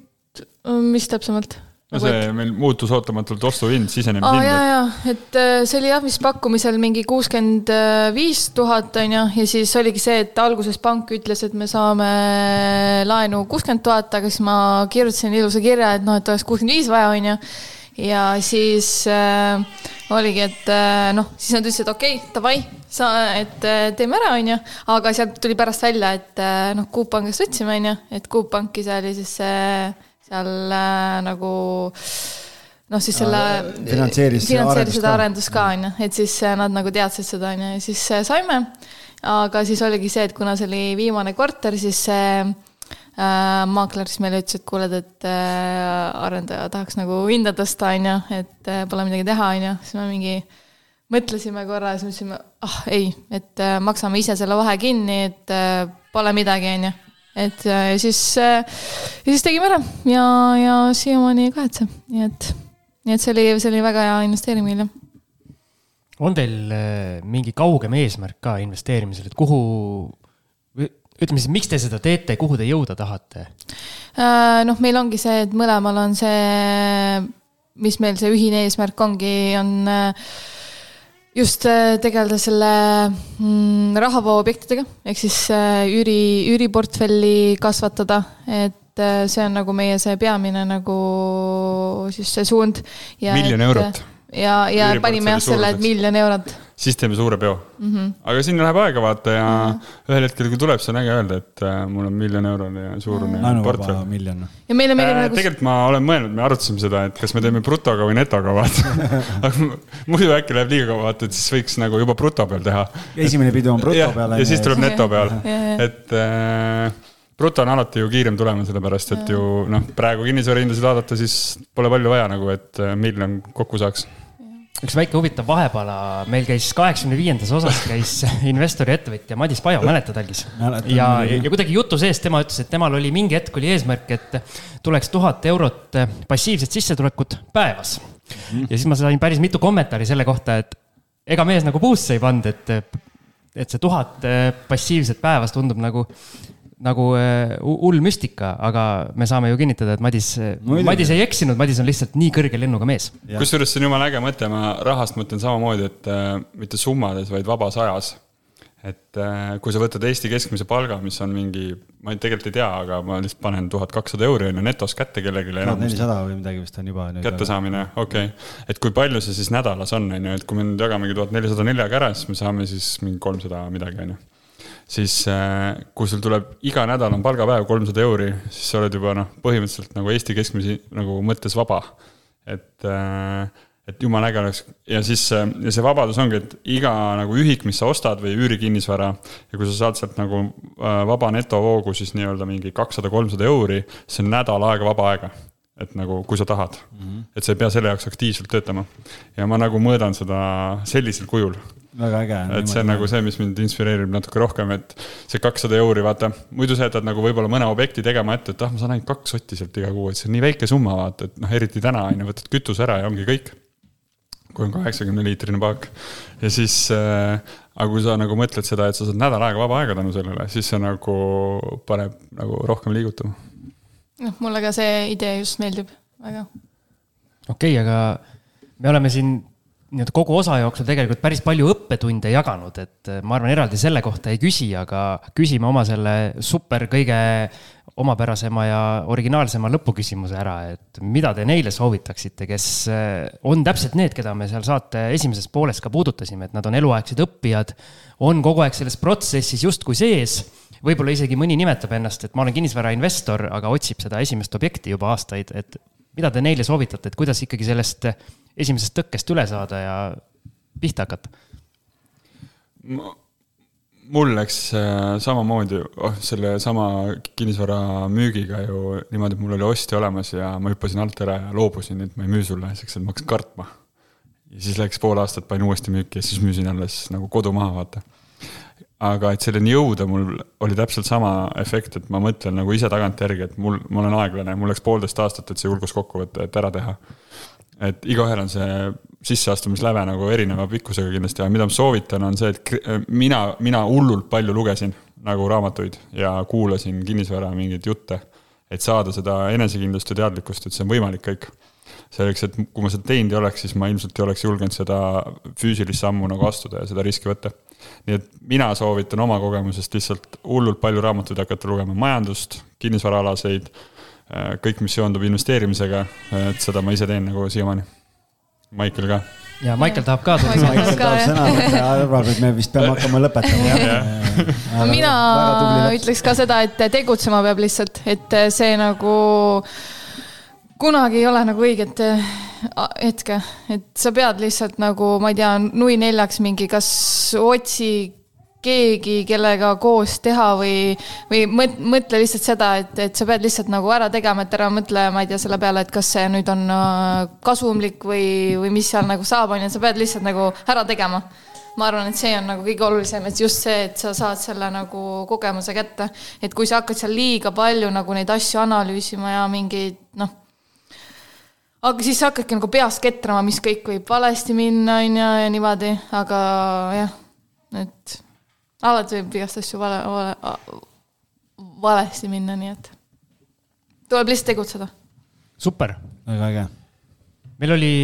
mis täpsemalt? No nagu see meil muutus ootamatult ostuhind, sisenemishind oh,. ja, ja, et äh, see oli jah, vist pakkumisel mingi kuuskümmend viis tuhat on ju, ja siis oligi see, et alguses pank ütles, et me saame laenu kuuskümmend tuhat, aga siis ma kirjutasin ilusa kirja, et noh, et oleks kuuskümmend viis vaja, on ju. ja siis äh, oligi, et äh, noh, siis nad ütlesid, okei okay,, davai, sa, et äh, teeme ära, on ju. aga sealt tuli pärast välja, et noh, Coop Pangast võtsime, on ju, et Coop Panki see oli siis see äh, seal äh, nagu noh, siis selle finantseeris, finantseeris seda arendust ka, on ju, et siis äh, nad nagu teadsid seda, on ju, ja siis äh, saime. aga siis oligi see, et kuna see oli viimane korter, siis see äh, maakler siis meile ütles, et kuuled, et äh, arendaja tahaks nagu hinda tõsta, on ju, et äh, pole midagi teha, on ju, siis me mingi mõtlesime korra ja siis mõtlesime, ah ei, et äh, maksame ise selle vahe kinni, et äh, pole midagi, on ju et äh, ja siis, äh, ja siis tegime ära ja, ja siiamaani ei kahetse, nii et, nii et see oli, see oli väga hea investeering meile. on teil äh, mingi kaugem eesmärk ka investeerimisel, et kuhu, ütleme siis, miks te seda teete, kuhu te jõuda tahate? noh, meil ongi see, et mõlemal on see, mis meil see ühine eesmärk ongi, on äh, just äh, tegeleda selle mm, rahavooobjektidega, ehk siis äh, üüri, üüriportfelli kasvatada, et äh, see on nagu meie see peamine nagu siis see suund. miljon eurot ja, ja panime jah selle, et miljon eurot. siis teeme suure peo mm. -hmm. aga siin läheb aega vaata ja mm -hmm. ühel hetkel, kui tuleb, see on äge öelda, et äh, mul on miljon eurone suurune laenuvaba portfell. miljon. ja meile meeldib Äh, nagu tegelikult ma olen mõelnud, me arutasime seda, et kas me teeme brutoga või netoga, vaata. aga muidu äkki läheb liiga kaua, vaata, et siis võiks nagu juba bruto peal teha. esimene pidu on bruto peal. ja siis tuleb neto peal et äh, bruto on alati ju kiirem tulema, sellepärast et ju noh, praegu kinnisvarahindasid vaadata, siis pole palju vaja nagu, et äh, miljon kokku saaks. üks väike huvitav vahepala, meil käis kaheksakümne viiendas osas käis investori ettevõtja Madis Pajo, mäletad, Algis? Ja, ja kuidagi jutu sees tema ütles, et temal oli mingi hetk oli eesmärk, et tuleks tuhat eurot passiivset sissetulekut päevas. ja siis ma sain päris mitu kommentaari selle kohta, et ega mees nagu puusse ei pannud, et, et see tuhat passiivset päevas tundub nagu nagu hu- hull müstika, aga me saame ju kinnitada, et Madis, Muidugi. Madis ei eksinud, Madis on lihtsalt nii kõrge lennuga mees. Kusjuures see on jumala äge mõte, ma rahast mõtlen samamoodi, et äh, mitte summades, vaid vabas ajas. et äh, kui sa võtad Eesti keskmise palga, mis on mingi, ma ei- tegelikult ei tea, aga ma lihtsalt panen tuhat kakssada euri on ju netos kätte kellelegi tuhat nelisada või midagi vist on juba kättesaamine, okei okay.. et kui palju see siis nädalas on, on ju, et kui me nüüd jagamegi tuhat nelisada neljaga ära, siis me saame siis mingi kolmsada midagi, on ju. Siis äh, kui sul tuleb iga nädal on palgapäev kolmsada euri, siis sa oled juba noh, põhimõtteliselt nagu Eesti keskmise nagu mõttes vaba. et, et jumala äge oleks ja siis äh, ja see vabadus ongi, et iga nagu ühik, mis sa ostad või üürikinnisvara ja kui sa saad sealt nagu äh, vaba netovoogu, siis nii-öelda mingi kakssada, kolmsada euri, see on nädal aega vaba aega et nagu, kui sa tahad mm. -hmm. et sa ei pea selle jaoks aktiivselt töötama. ja ma nagu mõõdan seda sellisel kujul, väga äge. et see on nagu see, mis mind inspireerib natuke rohkem, et see kakssada euri, vaata, muidu sa jätad nagu võib-olla mõne objekti tegema ette, et ah, ma saan ainult kaks sotti sealt iga kuu, et see on nii väike summa, vaata, et noh, eriti täna on ju, võtad kütuse ära ja ongi kõik. kui on kaheksakümne liitrine paak ja siis äh,, aga kui sa nagu mõtled seda, et sa saad nädal aega vaba aega tänu sellele, siis see nagu paneb nagu rohkem liigutama noh, mulle ka see idee just meeldib väga. okei okay,, aga me oleme siin nii-öelda kogu osa jooksul tegelikult päris palju õppetunde jaganud, et äh, ma arvan, eraldi selle kohta ei küsi, aga küsime oma selle super kõige omapärasema ja originaalsema lõpuküsimuse ära, et mida te neile soovitaksite, kes äh, on täpselt need, keda me seal saate esimeses pooles ka puudutasime, et nad on eluaegsed õppijad, on kogu aeg selles protsessis justkui sees võib-olla isegi mõni nimetab ennast, et ma olen kinnisvarainvestor, aga otsib seda esimest objekti juba aastaid, et mida te neile soovitate, et kuidas ikkagi sellest esimesest tõkkest üle saada ja pihta hakata? mul läks äh, samamoodi oh, sellesama kinnisvara müügiga ju niimoodi, et mul oli ostja olemas ja ma hüppasin alt ära ja loobusin, et ma ei müü sulle, sest et ma hakkasin kartma. ja siis läks pool aastat, panin uuesti müüki ja siis müüsin alles nagu kodu maha, vaata. Aga et selleni jõuda, mul oli täpselt sama efekt, et ma mõtlen nagu ise tagantjärgi, et mul, ma olen aeglane, mul läks poolteist aastat, et see julgus kokku võtta, et ära teha et igaühel on see sisseastumisläve nagu erineva pikkusega kindlasti ja mida ma soovitan, on see, et kri- mina, mina hullult palju lugesin nagu raamatuid ja kuulasin kinnisvara mingeid jutte, et saada seda enesekindlust ja teadlikkust, et see on võimalik kõik. selleks, et kui ma seda teinud ei oleks, siis ma ilmselt ei oleks julgenud seda füüsilist sammu nagu astuda ja seda riski võtta. nii et mina soovitan oma kogemusest lihtsalt hullult palju raamatuid hakata lugema, majandust, kinnisvaraalaseid kõik, mis seondub investeerimisega, et seda ma ise teen nagu siiamaani. Maicel ka. ja Maicel tahab ka tulla. Maicel Maicel tahab sõna võtta ja arvab, et me vist peame hakkama lõpetama. no mina ütleks ka seda, et tegutsema peab lihtsalt, et see nagu kunagi ei ole nagu õiget äh, hetke, et sa pead lihtsalt nagu, ma ei tea, nui neljaks mingi, kas otsi keegi, kellega koos teha või, või mõt- mõtle lihtsalt seda, et, et sa pead lihtsalt nagu ära tegema, et ära mõtle, ma ei tea, selle peale, et kas see nüüd on äh, kasumlik või, või mis seal nagu saab, on ju, sa pead lihtsalt nagu ära tegema. Ma arvan, et see on nagu kõige olulisem, et just see, et sa saad selle nagu kogemuse kätte, et kui sa hakkad seal liiga palju nagu neid asju analüüsima ja mingeid noh, aga siis sa hakkadki nagu peas ketrama, mis kõik võib valesti minna, on ju, ja niimoodi, aga jah, et alati võib igast asju vale, vale, valesti minna, nii et tuleb lihtsalt tegutseda. super, väga äge. meil oli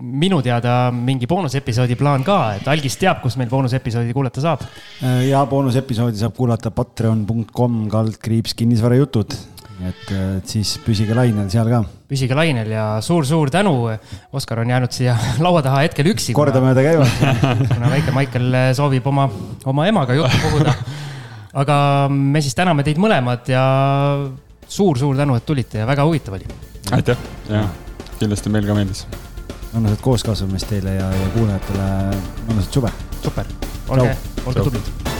minu teada mingi boonusepisoodi plaan ka, et Algis teab, kus meil boonusepisoodi kuulata saab. ja boonusepisoodi saab kuulata patreon.com kaldkriips kinnisvarajutud. et et siis püsige lainel seal ka püsige lainel ja suur-suur tänu. Oskar on jäänud siia laua taha hetkel üksi. kordamööda käivad. kuna väike Maicel soovib oma, oma emaga juttu puhuda. aga me siis täname teid mõlemad ja suur-suur tänu, et tulite ja väga huvitav oli. aitäh ja kindlasti meil ka meeldis. mõnusat kooskasvamist teile ja, ja kuulajatele mõnusat suve. super, olge, olge tublid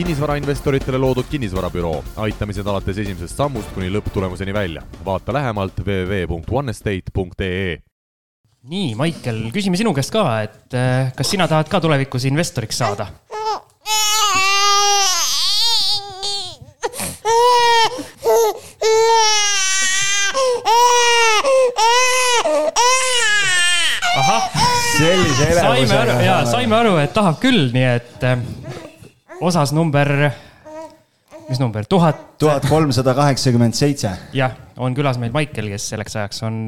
kinnisvarainvestoritele loodud kinnisvarabüroo, aitamised alates esimesest sammust kuni lõpptulemuseni välja. vaata lähemalt www.onestate.ee. nii, Maicel, küsime sinu käest ka, et eh, kas sina tahad ka tulevikus investoriks saada? ahah, saime aru ja saime aru, et tahab küll, nii et äh, osas number, mis number, tuhat. tuhat kolmsada kaheksakümmend seitse. jah, on külas meil Maicel, kes selleks ajaks on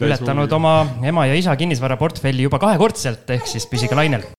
ületanud oma ema ja isa kinnisvaraportfelli juba kahekordselt, ehk siis püsige lainel